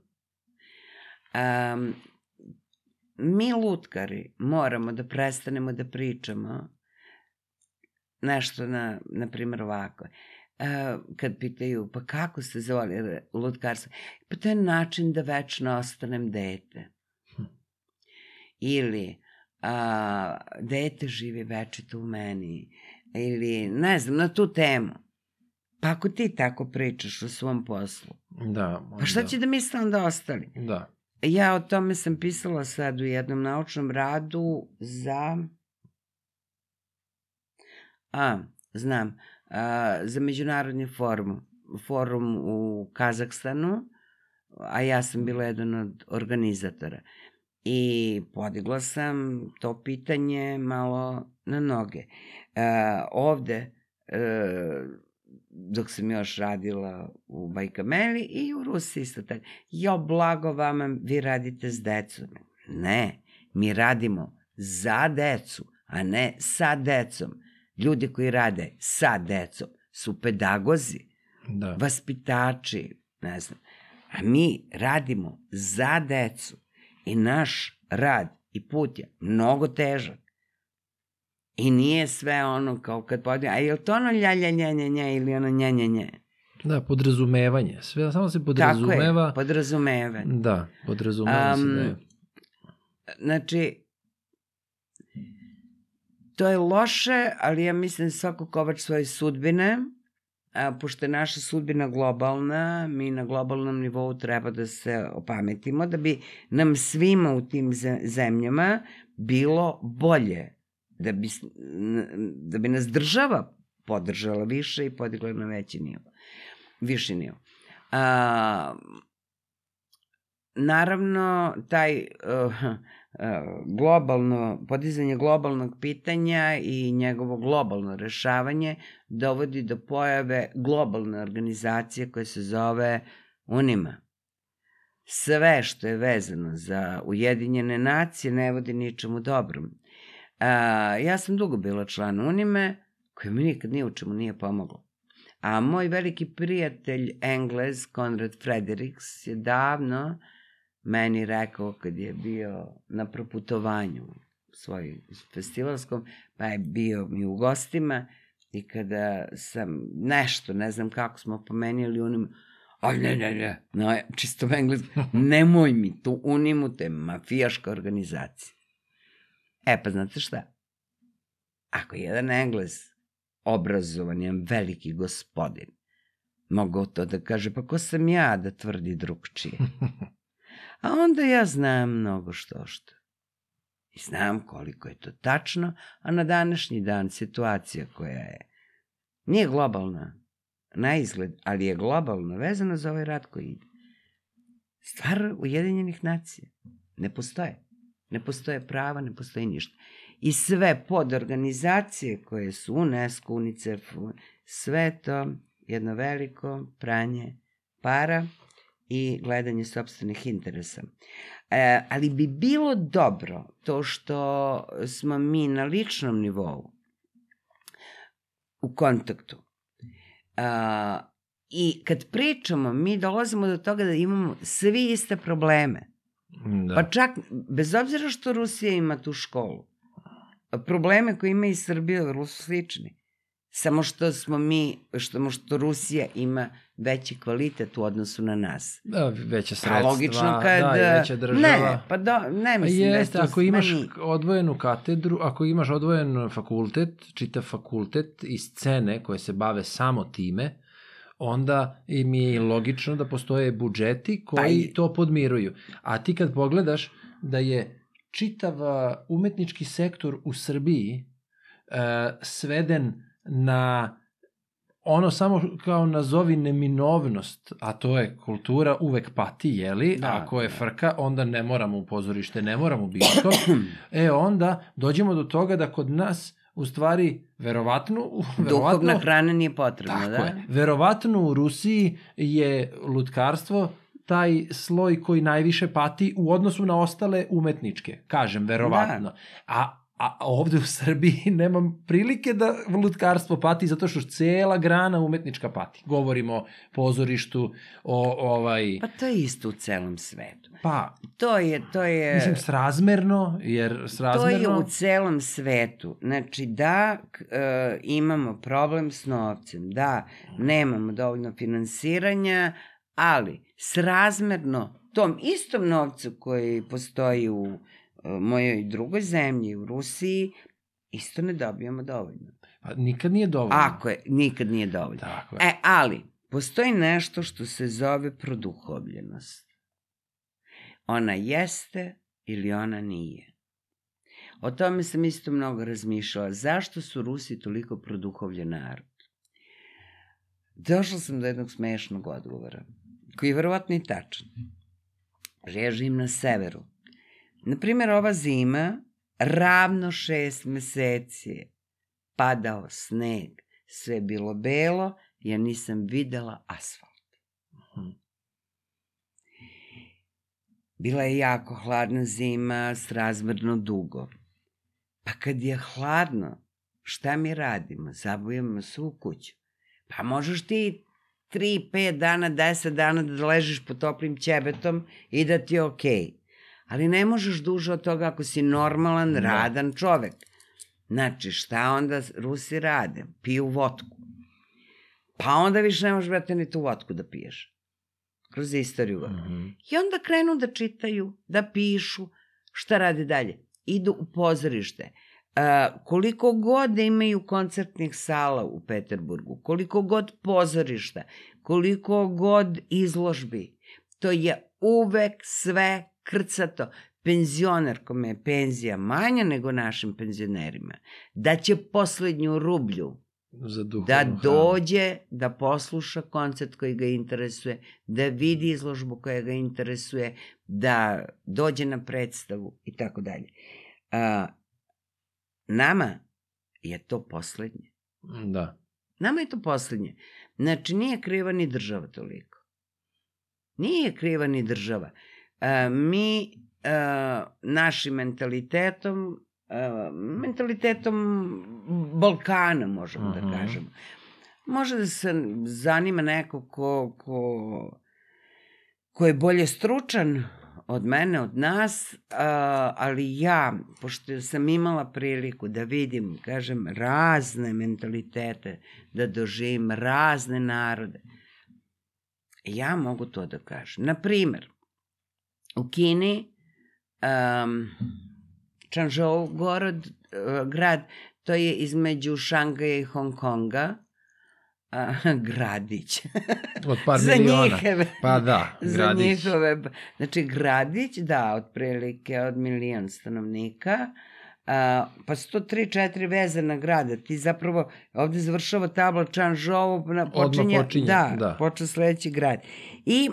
Um, mi lutkari moramo da prestanemo da pričamo nešto na, na primjer ovako. Uh, kad pitaju, pa kako se zove lutkarstvo? Pa to je način da večno ostanem dete. Hm. Ili, a, dete živi večito u meni. Ili, ne znam, na tu temu. Pa ako ti tako pričaš o svom poslu, Da. pa šta onda- će da misle onda ostali? Da. Ja o tome sam pisala sad u jednom naučnom radu za... A, znam, a, za međunarodni forum, forum u Kazahstanu, a ja sam bila jedan od organizatora. I podigla sam to pitanje malo na noge. E, ovde, e, dok sam još radila u Bajkameli i u Rusiji isto tako. Jo, blago vama, vi radite s decom. Ne, mi radimo za decu, a ne sa decom. Ljudi koji rade sa decom su pedagozi, Da. vaspitači, ne znam. A mi radimo za decu i naš rad i put je mnogo težak. I nije sve ono kao kad podim, a je li to ono lja, lja, lja, lja, lja ili ono nja, nja, nja? Da, podrazumevanje. Sve, samo se Tako podrazumeva. je, podrazumevanje. Da, podrazumeva se da je. Znači, to je loše, ali ja mislim svako kovač svoje sudbine, a, pošto je naša sudbina globalna, mi na globalnom nivou treba da se opametimo, da bi nam svima u tim zemljama bilo bolje, da bi, da bi nas država podržala više i podigla na veći nivo, viši nivo. A, naravno, taj uh, globalno, podizanje globalnog pitanja i njegovo globalno rešavanje dovodi do pojave globalne organizacije koja se zove UNIMA. Sve što je vezano za Ujedinjene nacije ne vodi ničemu dobrom. A, ja sam dugo bila član UNIME, koja mi nikad ni u čemu nije pomoglo. A moj veliki prijatelj Englez, Konrad Fredericks, je davno meni rekao kad je bio na proputovanju svoj festivalskom, pa je bio mi u gostima i kada sam nešto, ne znam kako smo pomenili unim, aj ne, ne, ne, no, čisto engleski, nemoj mi tu unimu, te mafijaška organizacija. E pa znate šta? Ako jedan englez obrazovan, jedan veliki gospodin, mogao to da kaže, pa ko sam ja da tvrdi drugčije? A onda ja znam mnogo što što. I znam koliko je to tačno, a na današnji dan situacija koja je nije globalna na izgled, ali je globalno vezana za ovaj rat koji ide. Stvar Ujedinjenih nacija ne postoje. Ne postoje prava, ne postoji ništa. I sve podorganizacije koje su UNESCO, UNICEF, sve to jedno veliko pranje para i gledanje sobstvenih interesa. E, ali bi bilo dobro to što smo mi na ličnom nivou u kontaktu. A, I kad pričamo, mi dolazimo do toga da imamo svi iste probleme. Da. Pa čak, bez obzira što Rusija ima tu školu, probleme koje ima i Srbija vrlo su slični. Samo što smo mi, što, što Rusija ima veći kvalitet u odnosu na nas. Da, veća sredstva. A logično kad... Da, i veća država. Ne, pa da, ne mislim pa jeste, da ako imaš meni... odvojenu katedru, ako imaš odvojen fakultet, čita fakultet i scene koje se bave samo time, onda i mi je logično da postoje budžeti koji pa to podmiruju. A ti kad pogledaš da je čitav umetnički sektor u Srbiji uh, sveden na ono samo kao nazovi neminovnost, a to je kultura uvek pati, jeli? Da, Ako je da. frka, onda ne moramo u pozorište, ne moramo u biskop. e, onda dođemo do toga da kod nas u stvari, verovatno... verovatno Duhovna hrana nije potrebna, tako da? Je, verovatno u Rusiji je lutkarstvo taj sloj koji najviše pati u odnosu na ostale umetničke, kažem, verovatno. Da. A a ovde u Srbiji nemam prilike da lutkarstvo pati zato što cela grana umetnička pati. Govorimo o pozorištu, o ovaj... Pa to je isto u celom svetu. Pa... To je, to je... Mislim, srazmerno, jer srazmerno... To je u celom svetu. Znači, da e, imamo problem s novcem, da nemamo dovoljno finansiranja, ali srazmerno tom istom novcu koji postoji u mojoj drugoj zemlji, u Rusiji, isto ne dobijamo dovoljno. Pa nikad nije dovoljno. Ako je, nikad nije dovoljno. Tako je. E, ali, postoji nešto što se zove produhovljenost. Ona jeste ili ona nije. O tome sam isto mnogo razmišljala. Zašto su Rusi toliko produhovljen narod? Došla sam do jednog smešnog odgovora, koji je verovatno i tačan. Režim na severu Naprimer, ova zima, ravno šest meseci je padao sneg, sve bilo belo, ja nisam videla asfalt. Mhm. Bila je jako hladna zima, srazmrno dugo. Pa kad je hladno, šta mi radimo? Zabujemo svu kuću. Pa možeš ti 3, 5 dana, 10 dana da ležiš pod toplim ćebetom i da ti je okej. Okay ali ne možeš duže od toga ako si normalan, da. radan čovek. Znači, šta onda Rusi rade? Piju vodku. Pa onda više ne možeš, brate, ni tu vodku da piješ. Kroz istoriju. Mm -hmm. I onda krenu da čitaju, da pišu, šta radi dalje. Idu u pozorište. A, koliko god da imaju koncertnih sala u Peterburgu, koliko god pozorišta, koliko god izložbi, to je uvek sve krcato. Penzioner kome je penzija manja nego našim penzionerima, da će poslednju rublju Za da dođe, da posluša koncert koji ga interesuje, da vidi izložbu koja ga interesuje, da dođe na predstavu i tako dalje. Nama je to poslednje. Da. Nama je to poslednje. Znači, nije kriva ni država toliko. Nije kriva ni država. A, mi a, našim mentalitetom, a, mentalitetom Balkana, možemo Mhm. da kažemo, može da se zanima neko ko, ko, ko je bolje stručan od mene, od nas, ali ja, pošto sam imala priliku da vidim, kažem, razne mentalitete, da doživim razne narode, ja mogu to da kažem. Naprimer, u Kini, um, Čanžou gorod, uh, grad, to je između Šangaja i Hong Konga, a, gradić. Od par Za miliona. njihove, Pa da, za gradić. njihove, znači gradić, da, otprilike od milion stanovnika, a, pa su to tri, četiri vezana grada. Ti zapravo, ovde završava tabla Čanžou, na, počinje, počinje, da, da. počne sledeći grad. I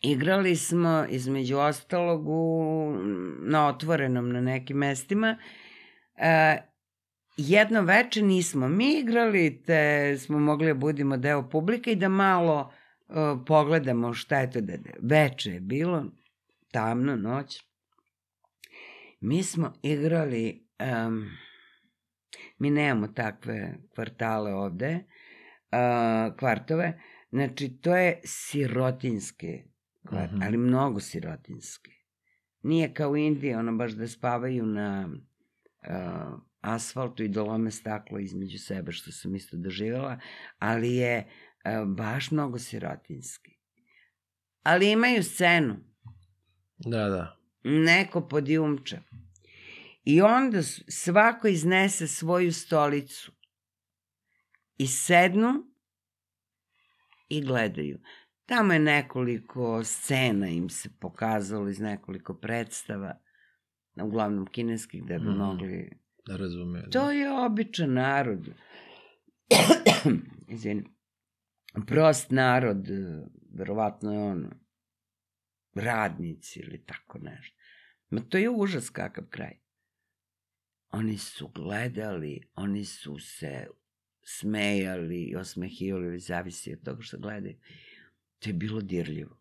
igrali smo, između ostalog, u, na otvorenom na nekim mestima, e, jedno veče nismo mi igrali, te smo mogli da budimo deo publike i da malo uh, pogledamo šta je to da veče je bilo, tamno, noć. Mi smo igrali, um, mi nemamo takve kvartale ovde, uh, kvartove, znači to je sirotinske kvart, Mhm. ali mnogo sirotinske. Nije kao u Indiji, ono baš da spavaju na uh, asfaltu i da lome staklo između sebe, što sam isto doživjela, ali je uh, baš mnogo sirotinski. Ali imaju scenu, Da, da. neko podijumča. I onda svako iznese svoju stolicu i sednu i gledaju. Tamo je nekoliko scena im se pokazalo iz nekoliko predstava, uglavnom kineskih, da bi Mhm. mogli Da razume. To je običan narod. Izvini. Prost narod, verovatno je on radnici ili tako nešto. Ma to je užas kakav kraj. Oni su gledali, oni su se smejali i osmehivali, zavisi od toga što gledaju. To je bilo dirljivo.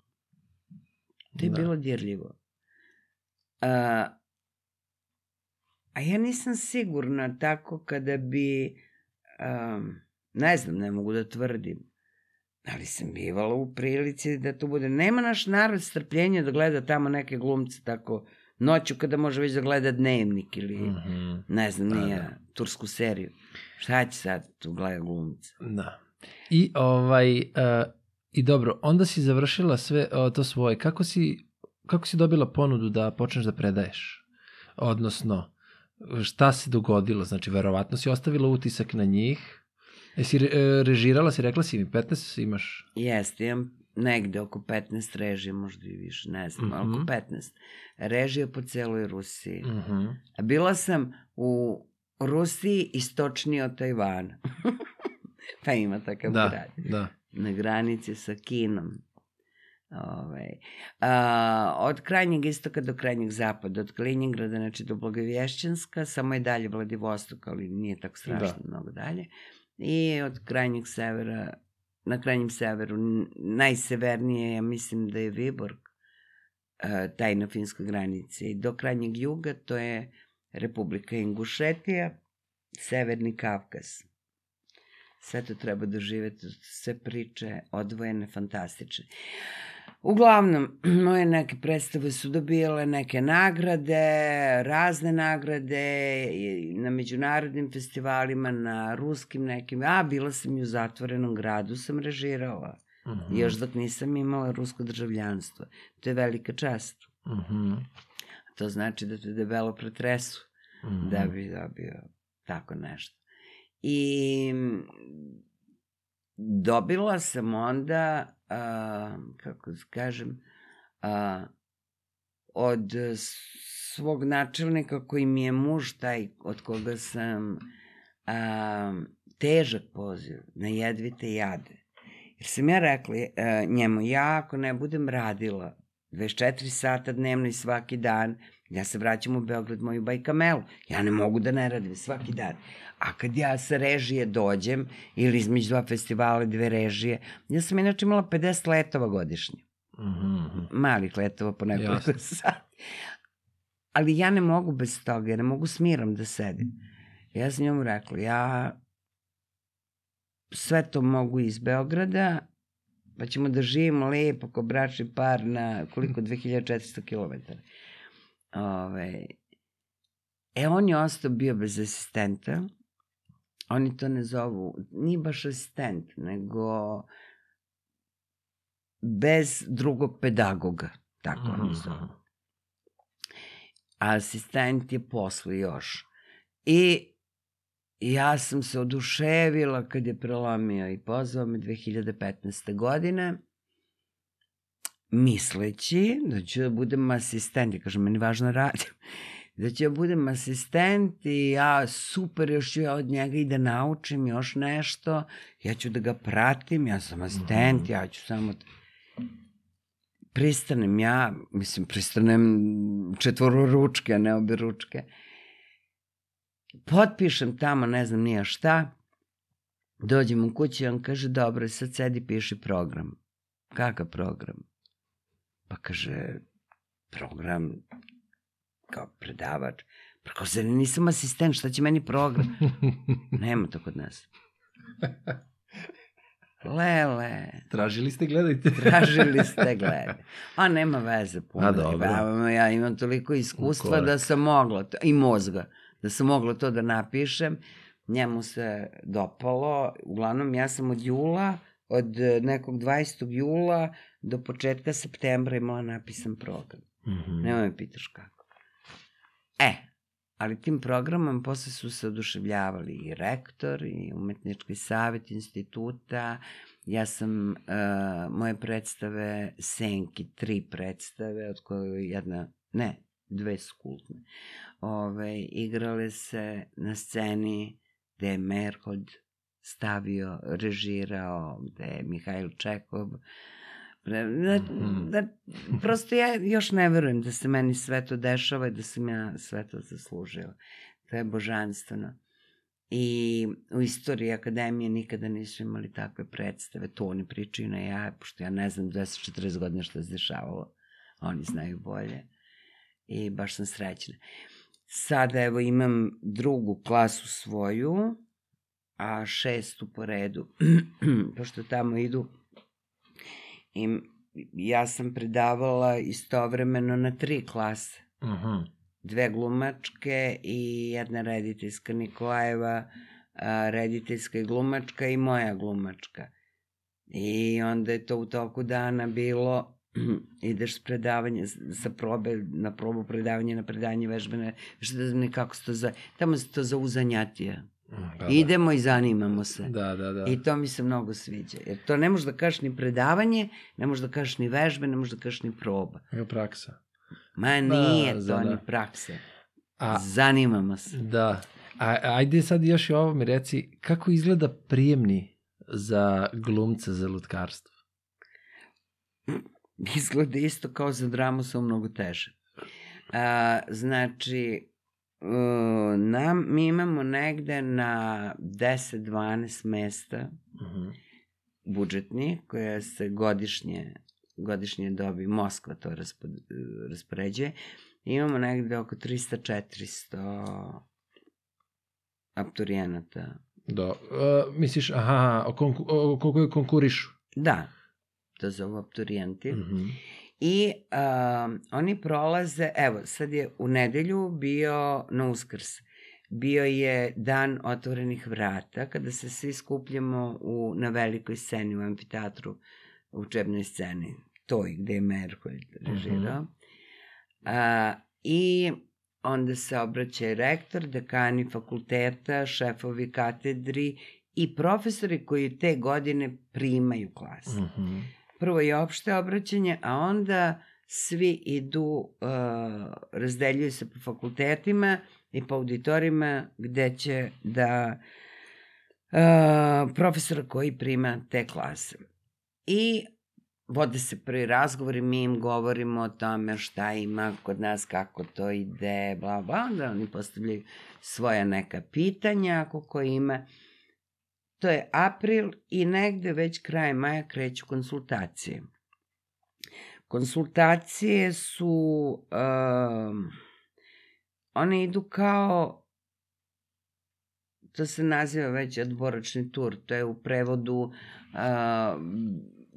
To je Da. bilo dirljivo. A, a ja nisam sigurna tako kada bi, um, ne znam, ne mogu da tvrdim, ali sam bivala u prilici da to bude. Nema naš narod strpljenja da gleda tamo neke glumce tako noću kada može već da gleda dnevnik ili Mhm. ne znam, Da, da. tursku seriju. Šta će sad tu gleda glumce? Da. I ovaj, uh, i dobro, onda si završila sve uh, to svoje. Kako si, kako si dobila ponudu da počneš da predaješ? Odnosno, šta se dogodilo? Znači, verovatno si ostavila utisak na njih. Jesi re, e, režirala, si rekla si mi 15 imaš? Jeste, imam negde oko 15 režija, možda i više, ne znam, Mhm. oko 15 režija po celoj Rusiji. Mhm. A bila sam u Rusiji istočnije od Tajvana. pa ima takav Da, grad. da. Na granici sa Kinom. Ovaj. A, od krajnjeg istoka do krajnjeg zapada, od Kaliningrada, znači do Blagovješćanska, samo je dalje Vladivostok, ali nije tako strašno da. mnogo dalje. I od krajnjeg severa, na krajnjem severu, najsevernije, ja mislim da je Viborg, a, taj na finskoj granici. I do krajnjeg juga to je Republika Ingušetija, Severni Kavkaz. Sve to treba doživeti, sve priče odvojene, fantastične. Uglavnom, moje neke predstave su dobijale neke nagrade, razne nagrade na međunarodnim festivalima, na ruskim nekim, a bila sam i u zatvorenom gradu, sam režirala, Mhm. još dok nisam imala rusko državljanstvo. To je velika čast. Mhm. To znači da te debelo pretresu. Mhm. da bi dobio tako nešto. I mm, dobila sam onda, a, kako kažem, a, od svog načelnika koji mi je muž taj od koga sam a, težak poziv na jedvite jade. Jer sam ja rekla a, njemu, ja ako ne budem radila 24 sata dnevno i svaki dan, ja se vraćam u Beograd moju bajkamelu. Ja ne mogu da ne radim svaki dan. A kad ja sa režije dođem, ili između dva festivala dve režije, ja sam inače imala 50 letova godišnje. Mhm, mhm. Malih letova po nekoliko sati. Ali ja ne mogu bez toga, ja ne mogu s mirom da sedim. Ja sam njemu rekla, ja sve to mogu iz Beograda, pa ćemo da živimo lepo ko bračni par na koliko 2400 km. Ove, e, on je ostao bio bez asistenta. Oni to ne zovu, nije baš asistent, nego bez drugog pedagoga, tako oni zovu. Mhm. A asistent je posle još. I ja sam se oduševila kad je prelomio i pozvao me 2015. godine, misleći da ću da budem asistent. Ja kažem, meni važno radim. Da ću da budem asistent i ja super, još ću ja od njega i da naučim još nešto. Ja ću da ga pratim, ja sam asistent, Mhm. ja ću samo... da- Pristanem ja, mislim, pristanem četvoro ručke, a ne obe ručke. Potpišem tamo, ne znam nija šta. Dođem u kući i on kaže, dobro, sad sedi, piši program. Kakav program? Pa kaže, program kao predavač. Pa kao, zar nisam asistent, šta će meni program? Nema to kod nas. Lele, Tražili ste, gledajte. tražili ste glede. A nema veze puno. A, dobro. Ja, ja imam toliko iskustva da sam mogla, to, i mozga, da sam mogla to da napišem. Njemu se dopalo. Uglavnom, ja sam od jula, od nekog 20. jula do početka septembra imala napisan program. Mhm. Nemoj me pitaš kako. E, ali tim programom posle su se oduševljavali i rektor i umetnički savjet instituta. Ja sam, uh, moje predstave, Senki, tri predstave, od koje je jedna, ne, dve su kultne, Ove, igrale se na sceni gde je Merhold stavio, režirao, gde je Mihajl Čekov, Pre- Da, Mhm. da, prosto ja još ne verujem da se meni sve to dešava i da sam ja sve to zaslužila. To je božanstveno. I u istoriji akademije nikada nisu imali takve predstave. To oni pričaju na ja, pošto ja ne znam 240 godina što se dešavalo. Oni znaju bolje. I baš sam srećna. Sada evo imam drugu klasu svoju, a šestu po redu. pošto tamo idu i ja sam predavala istovremeno na tri klase. Mhm. Dve glumačke i jedna rediteljska Nikolajeva, a, rediteljska i glumačka i moja glumačka. I onda je to u toku dana bilo ideš s predavanja, sa probe, na probu predavanja, na predavanje vežbene, što da znam kako se to zove. Tamo se to zovu zanjatija. Da, da. Idemo i zanimamo se. Da, da, da. I to mi se mnogo sviđa. Jer to ne možeš da kažeš ni predavanje, ne možeš da kažeš ni vežbe, ne možeš da kažeš ni proba. Evo praksa. Ma nije Da, to da, da. ni prakse. A, Zanimamo se. da. A, ajde sad još i ovo mi reci, kako izgleda prijemni za glumca za lutkarstvo? Izgleda isto kao za dramu, samo mnogo teže. A, znači, uh, nam, mi imamo negde na 10-12 mesta Mhm. budžetni, koje se godišnje, godišnje dobi, Moskva to raspod, raspoređuje. Imamo negde oko 300-400 apturijenata. Da. Uh, misliš, aha, o, konku, o koliko konkurišu? Da, to zovu apturijenti. Mm. Mhm. I um, oni prolaze, evo, sad je u nedelju bio na uskrs. Bio je dan otvorenih vrata, kada se svi skupljamo u, na velikoj sceni u amfiteatru, u učebnoj sceni, toj gde je Merholj režirao. A, I onda se obraća i rektor, dekani fakulteta, šefovi katedri i profesori koji te godine primaju klase. Mhm. Prvo je opšte obraćanje, a onda svi idu, uh, razdeljuju se po fakultetima i po auditorijima gde će da uh, profesora koji prima te klase. I vode se prvi razgovori, mi im govorimo o tome šta ima kod nas, kako to ide, bla, bla, onda oni postavljaju svoja neka pitanja, ako ko ima. To je april i negde već kraje maja kreću konsultacije. Konsultacije su, um, one idu kao, to se naziva već odboračni tur, to je u prevodu, uh,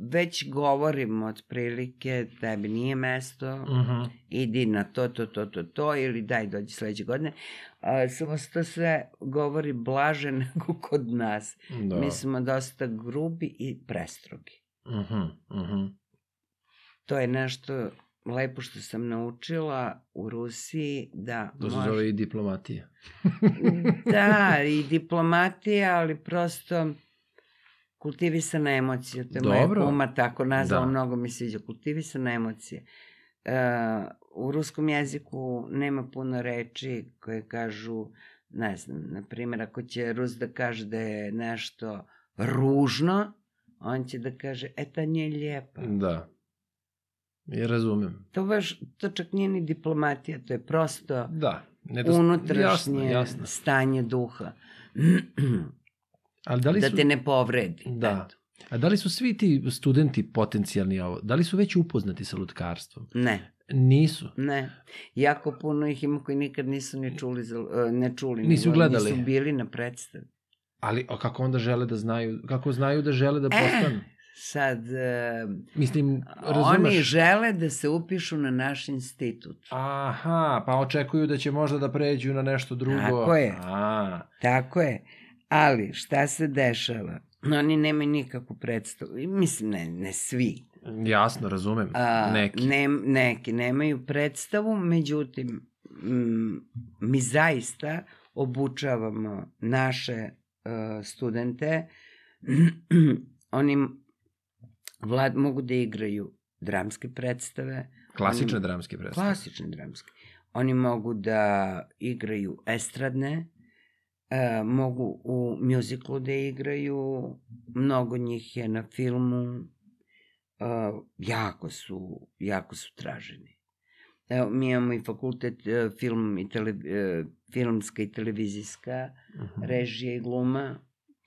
već govorimo otprilike, tebi nije mesto, Mhm. idi na to, to, to, to, to, ili daj dođi sledeće godine. A, samo se to sve govori blaže nego kod nas. Da. Mi smo dosta grubi i prestrogi. Mhm, mhm. To je nešto lepo što sam naučila u Rusiji da To se može- zove i diplomatija. da, i diplomatija, ali prosto kultivisana emocija. To je moja Dobro. kuma tako nazvala, Da. mnogo mi se sviđa. Kultivisana emocija. E, u ruskom jeziku nema puno reči koje kažu, ne znam, na primjer, ako će Rus da kaže da je nešto ružno, on će da kaže, e, ta nije lijepa. Da. Ja razumem. To baš, to čak nije ni diplomatija, to je prosto Da. Nedost... unutrašnje Jasno, jasno. stanje duha. Ali da li da su... te ne povredi. Da. Eto. A da li su svi ti studenti potencijalni ovo, da li su već upoznati sa lutkarstvom? Ne, Nisu. ne. Jako puno ih ima koji nikad nisu ni čuli, za, e, ne čuli. Nisu nego gledali. Nisu bili na predstavi. Ali a kako onda žele da znaju, kako znaju da žele da E, postanu? Sad, e, Mislim, razumeš? oni žele da se upišu na naš institut. Aha, pa očekuju da će možda da pređu na nešto drugo. Tako je. A, Tako je. Ali, šta se dešava? Oni nemaju nikakvu predstavu. Mislim, ne, ne svi. jasno, razumem. A, Neki. Ne, neki nemaju predstavu, međutim, m, mi zaista obučavamo naše uh, studente. Oni vlad, mogu da igraju dramske predstave, Klasične oni- dramske predstave. klasične dramske. Oni mogu da igraju estradne, e, mogu u mjuziklu da igraju, mnogo njih je na filmu, e, jako su, jako su traženi. Evo, mi imamo i fakultet e, film i tele, e, filmska i televizijska, Mhm. režija i gluma,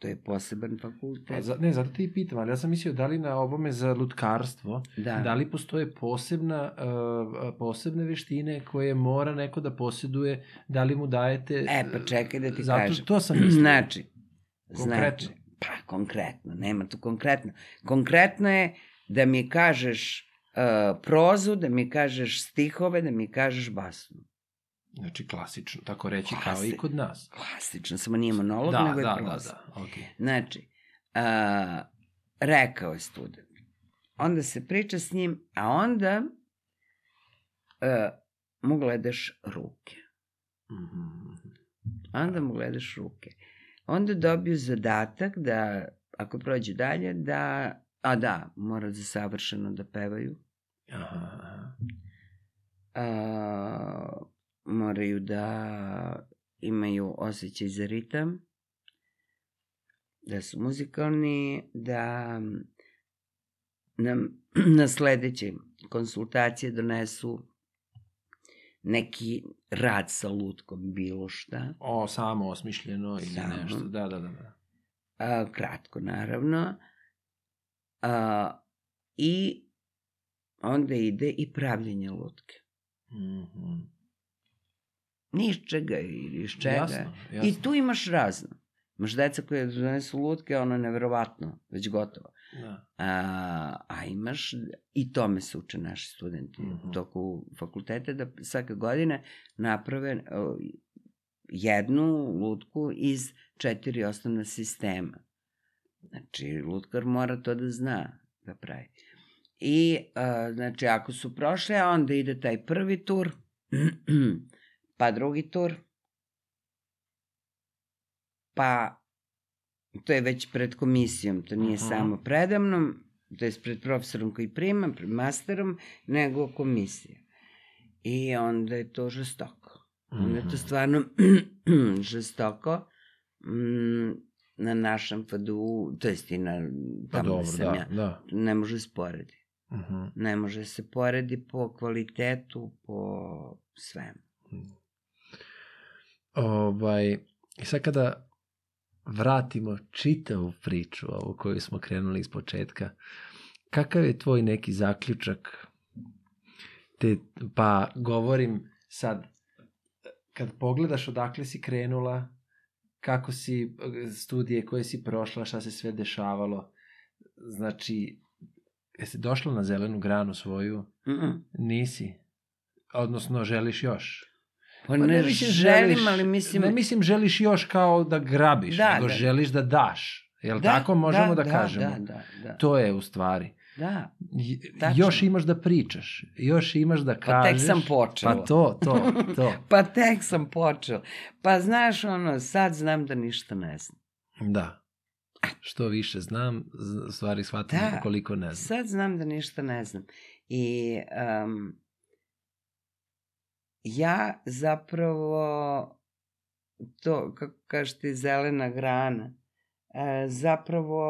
to je poseban fakultet. za, ne, zato te i pitam, ali ja sam mislio da li na ovome za lutkarstvo, Da. da li postoje posebna, uh, posebne veštine koje mora neko da posjeduje, da li mu dajete... E, pa čekaj da ti zato, kažem. To sam mislio. Znači, Konkretno. znači, pa konkretno, nema tu konkretno. Konkretno je da mi kažeš uh, prozu, da mi kažeš stihove, da mi kažeš basnu. Znači, klasično, tako reći, kao i Klasi- kod nas. Klasično, samo nije monolog, Da, nego je da, da, proza. da, okej. Znači, uh, rekao je student. Onda se priča s njim, a onda uh, mu gledaš ruke. Mhm. Onda mu gledaš ruke. Onda dobiju zadatak da, ako prođu dalje, da, a da, mora za savršeno da pevaju. Aha, aha. A, moraju da imaju osjećaj za ritam, da su muzikalni, da nam na sledeće konsultacije donesu neki rad sa lutkom, bilo šta. O, samo osmišljeno ili Samo. nešto. Da, da, da. da. A, kratko, naravno. A, I onda ide i pravljenje lutke. Mhm. Ni iz čega ili iz čega. Jasno, jasno. I tu imaš razno. Imaš deca koje donesu lutke, ono je neverovatno, već gotovo. Da. A, a imaš, i tome se uče naši studenti mm Mhm. -hmm. toku fakulteta, da svake godine naprave jednu lutku iz četiri osnovna sistema. Znači, lutkar mora to da zna da pravi. I, a, znači, ako su prošle, onda ide taj prvi tur, pa drugi tur, pa to je već pred komisijom, to nije Mhm. samo predamnom, to je pred profesorom koji prima, pred masterom, nego komisija. I onda je to žestoko. Onda je to Mhm. stvarno žestoko. Mm, na našem FDU, to jest i na Pa tamo dobro, gde sam da, ja, da. ne može se poredi. Mhm. Ne može se poredi po kvalitetu, po svemu. Ovaj, I sad kada vratimo čitavu priču, ovu koju smo krenuli iz početka, kakav je tvoj neki zaključak? Te, pa govorim sad, kad pogledaš odakle si krenula, kako si studije koje si prošla, šta se sve dešavalo, znači, jesi došla na zelenu granu svoju? Mm -mm. Nisi. Odnosno, želiš još? Pa ne, mislim želim, ali mislim... Ne mislim želiš još kao da grabiš, Da, nego da. želiš da daš. Jel tako možemo da, kažemo? Da, da, da. To je u stvari. da. Tačno. Još imaš da pričaš, još imaš da Pa kažeš. tek sam počela. Pa to, to, to. Pa tek sam počela. Pa znaš, ono, sad znam da ništa ne znam. Da. Što više znam, stvari shvatim Da. koliko ne znam. Sad znam da ništa ne znam. I um, ja zapravo to, kako kažeš ti, zelena grana, e, zapravo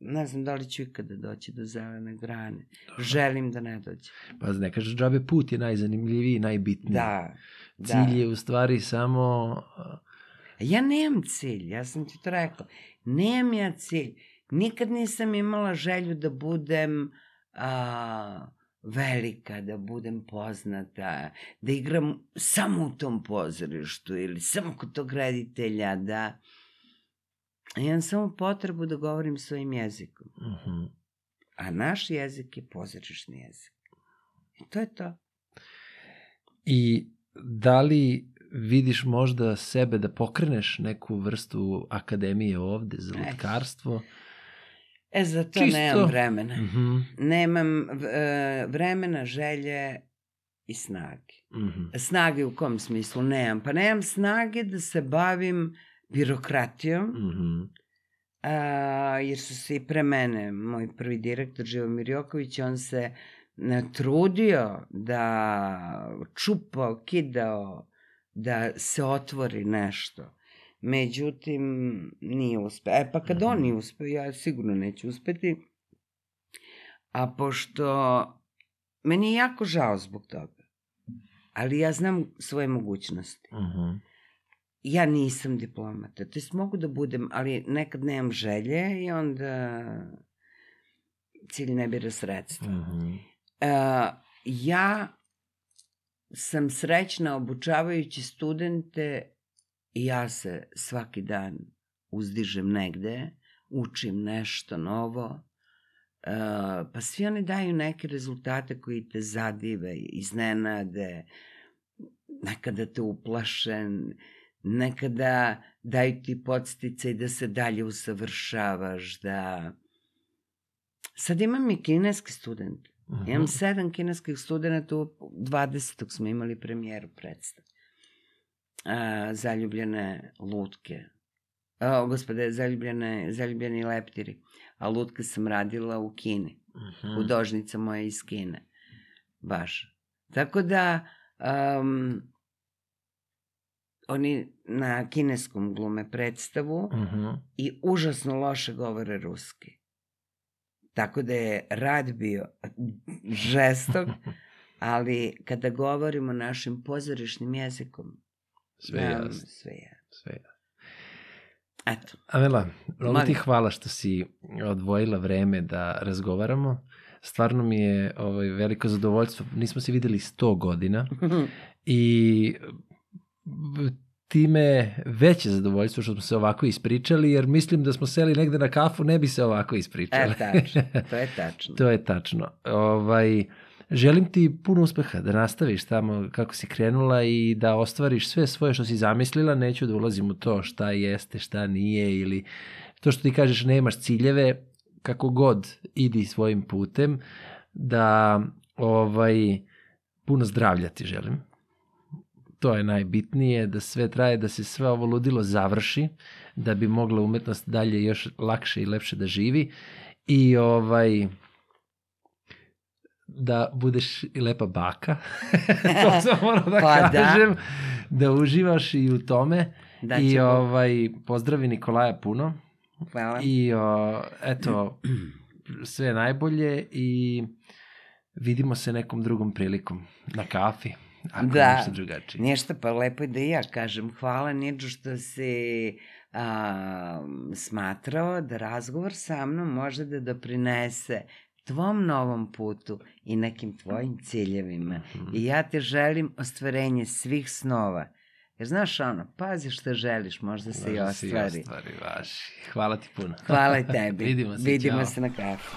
ne znam da li ću ikada doći do zelene grane. Želim da ne dođe. Pa ne kažeš džabe put je najzanimljiviji, najbitniji. Da. da. Cilj je u stvari samo... Ja nemam cilj, ja sam ti to rekla. Nemam ja cilj. Nikad nisam imala želju da budem a, velika, da budem poznata, da igram samo u tom pozorištu ili samo kod tog reditelja, da... Imam samo potrebu da govorim svojim jezikom. Mhm. A naš jezik je pozorišni jezik. I to je to. I da li vidiš možda sebe da pokreneš neku vrstu akademije ovde za lutkarstvo? E, za to Čisto. nemam vremena. Mhm. Nemam v- e, vremena, želje i snage. Mhm. Snage u kom smislu? Nemam. Pa nemam snage da se bavim birokratijom, Mhm. a, jer su se i pre mene, moj prvi direktor Živomir Joković, on se e, trudio da čupao, kidao, da se otvori nešto. Međutim, nije uspeo. E pa kad on Mhm. nije uspeo, ja sigurno neću uspeti. A pošto meni je jako žao zbog toga, ali ja znam svoje mogućnosti. Mhm. Ja nisam diplomata, to jest mogu da budem, ali nekad nemam želje i onda cilj ne bira sredstva. Mhm. E, ja sam srećna obučavajući studente i ja se svaki dan uzdižem negde, učim nešto novo, e, pa svi oni daju neke rezultate koji te zadive, iznenade, nekada te uplaše, nekada daju ti podsticaj da se dalje usavršavaš, da... Sad imam i kineske studente. Mhm. Imam sedam kineskih studenta, u 20. smo imali premijeru predstave. A, zaljubljene lutke. A, gospode, zaljubljene, zaljubljeni leptiri. A lutke sam radila u Kini. Mhm. Hudožnica moja iz Kine. Baš. Tako da, um, oni na kineskom glume predstavu Mhm. i užasno loše govore ruski. Tako da je rad bio žestok, ali kada govorimo našim pozorišnim jezikom, Sve jasno. Sve je. Sve jasno. Eto, Amela, mnogo ti hvala što si odvojila vreme da razgovaramo. Stvarno mi je ovaj, veliko zadovoljstvo. Nismo se videli 100 godina i time veće zadovoljstvo što smo se ovako ispričali, jer mislim da smo seli negde na kafu, ne bi se ovako ispričali. e, tačno, to je tačno. to je tačno. Ovaj, želim ti puno uspeha, da nastaviš tamo kako si krenula i da ostvariš sve svoje što si zamislila. Neću da ulazim u to šta jeste, šta nije ili to što ti kažeš nemaš ciljeve, kako god idi svojim putem, da ovaj, puno zdravlja ti želim. to je najbitnije, da sve traje, da se sve ovo ludilo završi, da bi mogla umetnost dalje još lakše i lepše da živi i ovaj da budeš i lepa baka. to sam morao da Pa da. kažem. Da. uživaš i u tome. Da I ovaj, pozdravi Nikolaja puno. Hvala. I o, eto, sve najbolje i vidimo se nekom drugom prilikom na kafi. Ako Da. ništa drugačije. Ništa, pa lepo je da i ja kažem hvala Nidžu što si a, smatrao da razgovor sa mnom može da doprinese tvom novom putu i nekim tvojim ciljevima. Mhm. I ja te želim ostvarenje svih snova. Jer znaš ono, pazi što želiš, možda se i Može se ostvari. ostvari, vaši. Hvala ti puno. Hvala i tebi. Vidimo se, Vidimo ćao. se na kafu.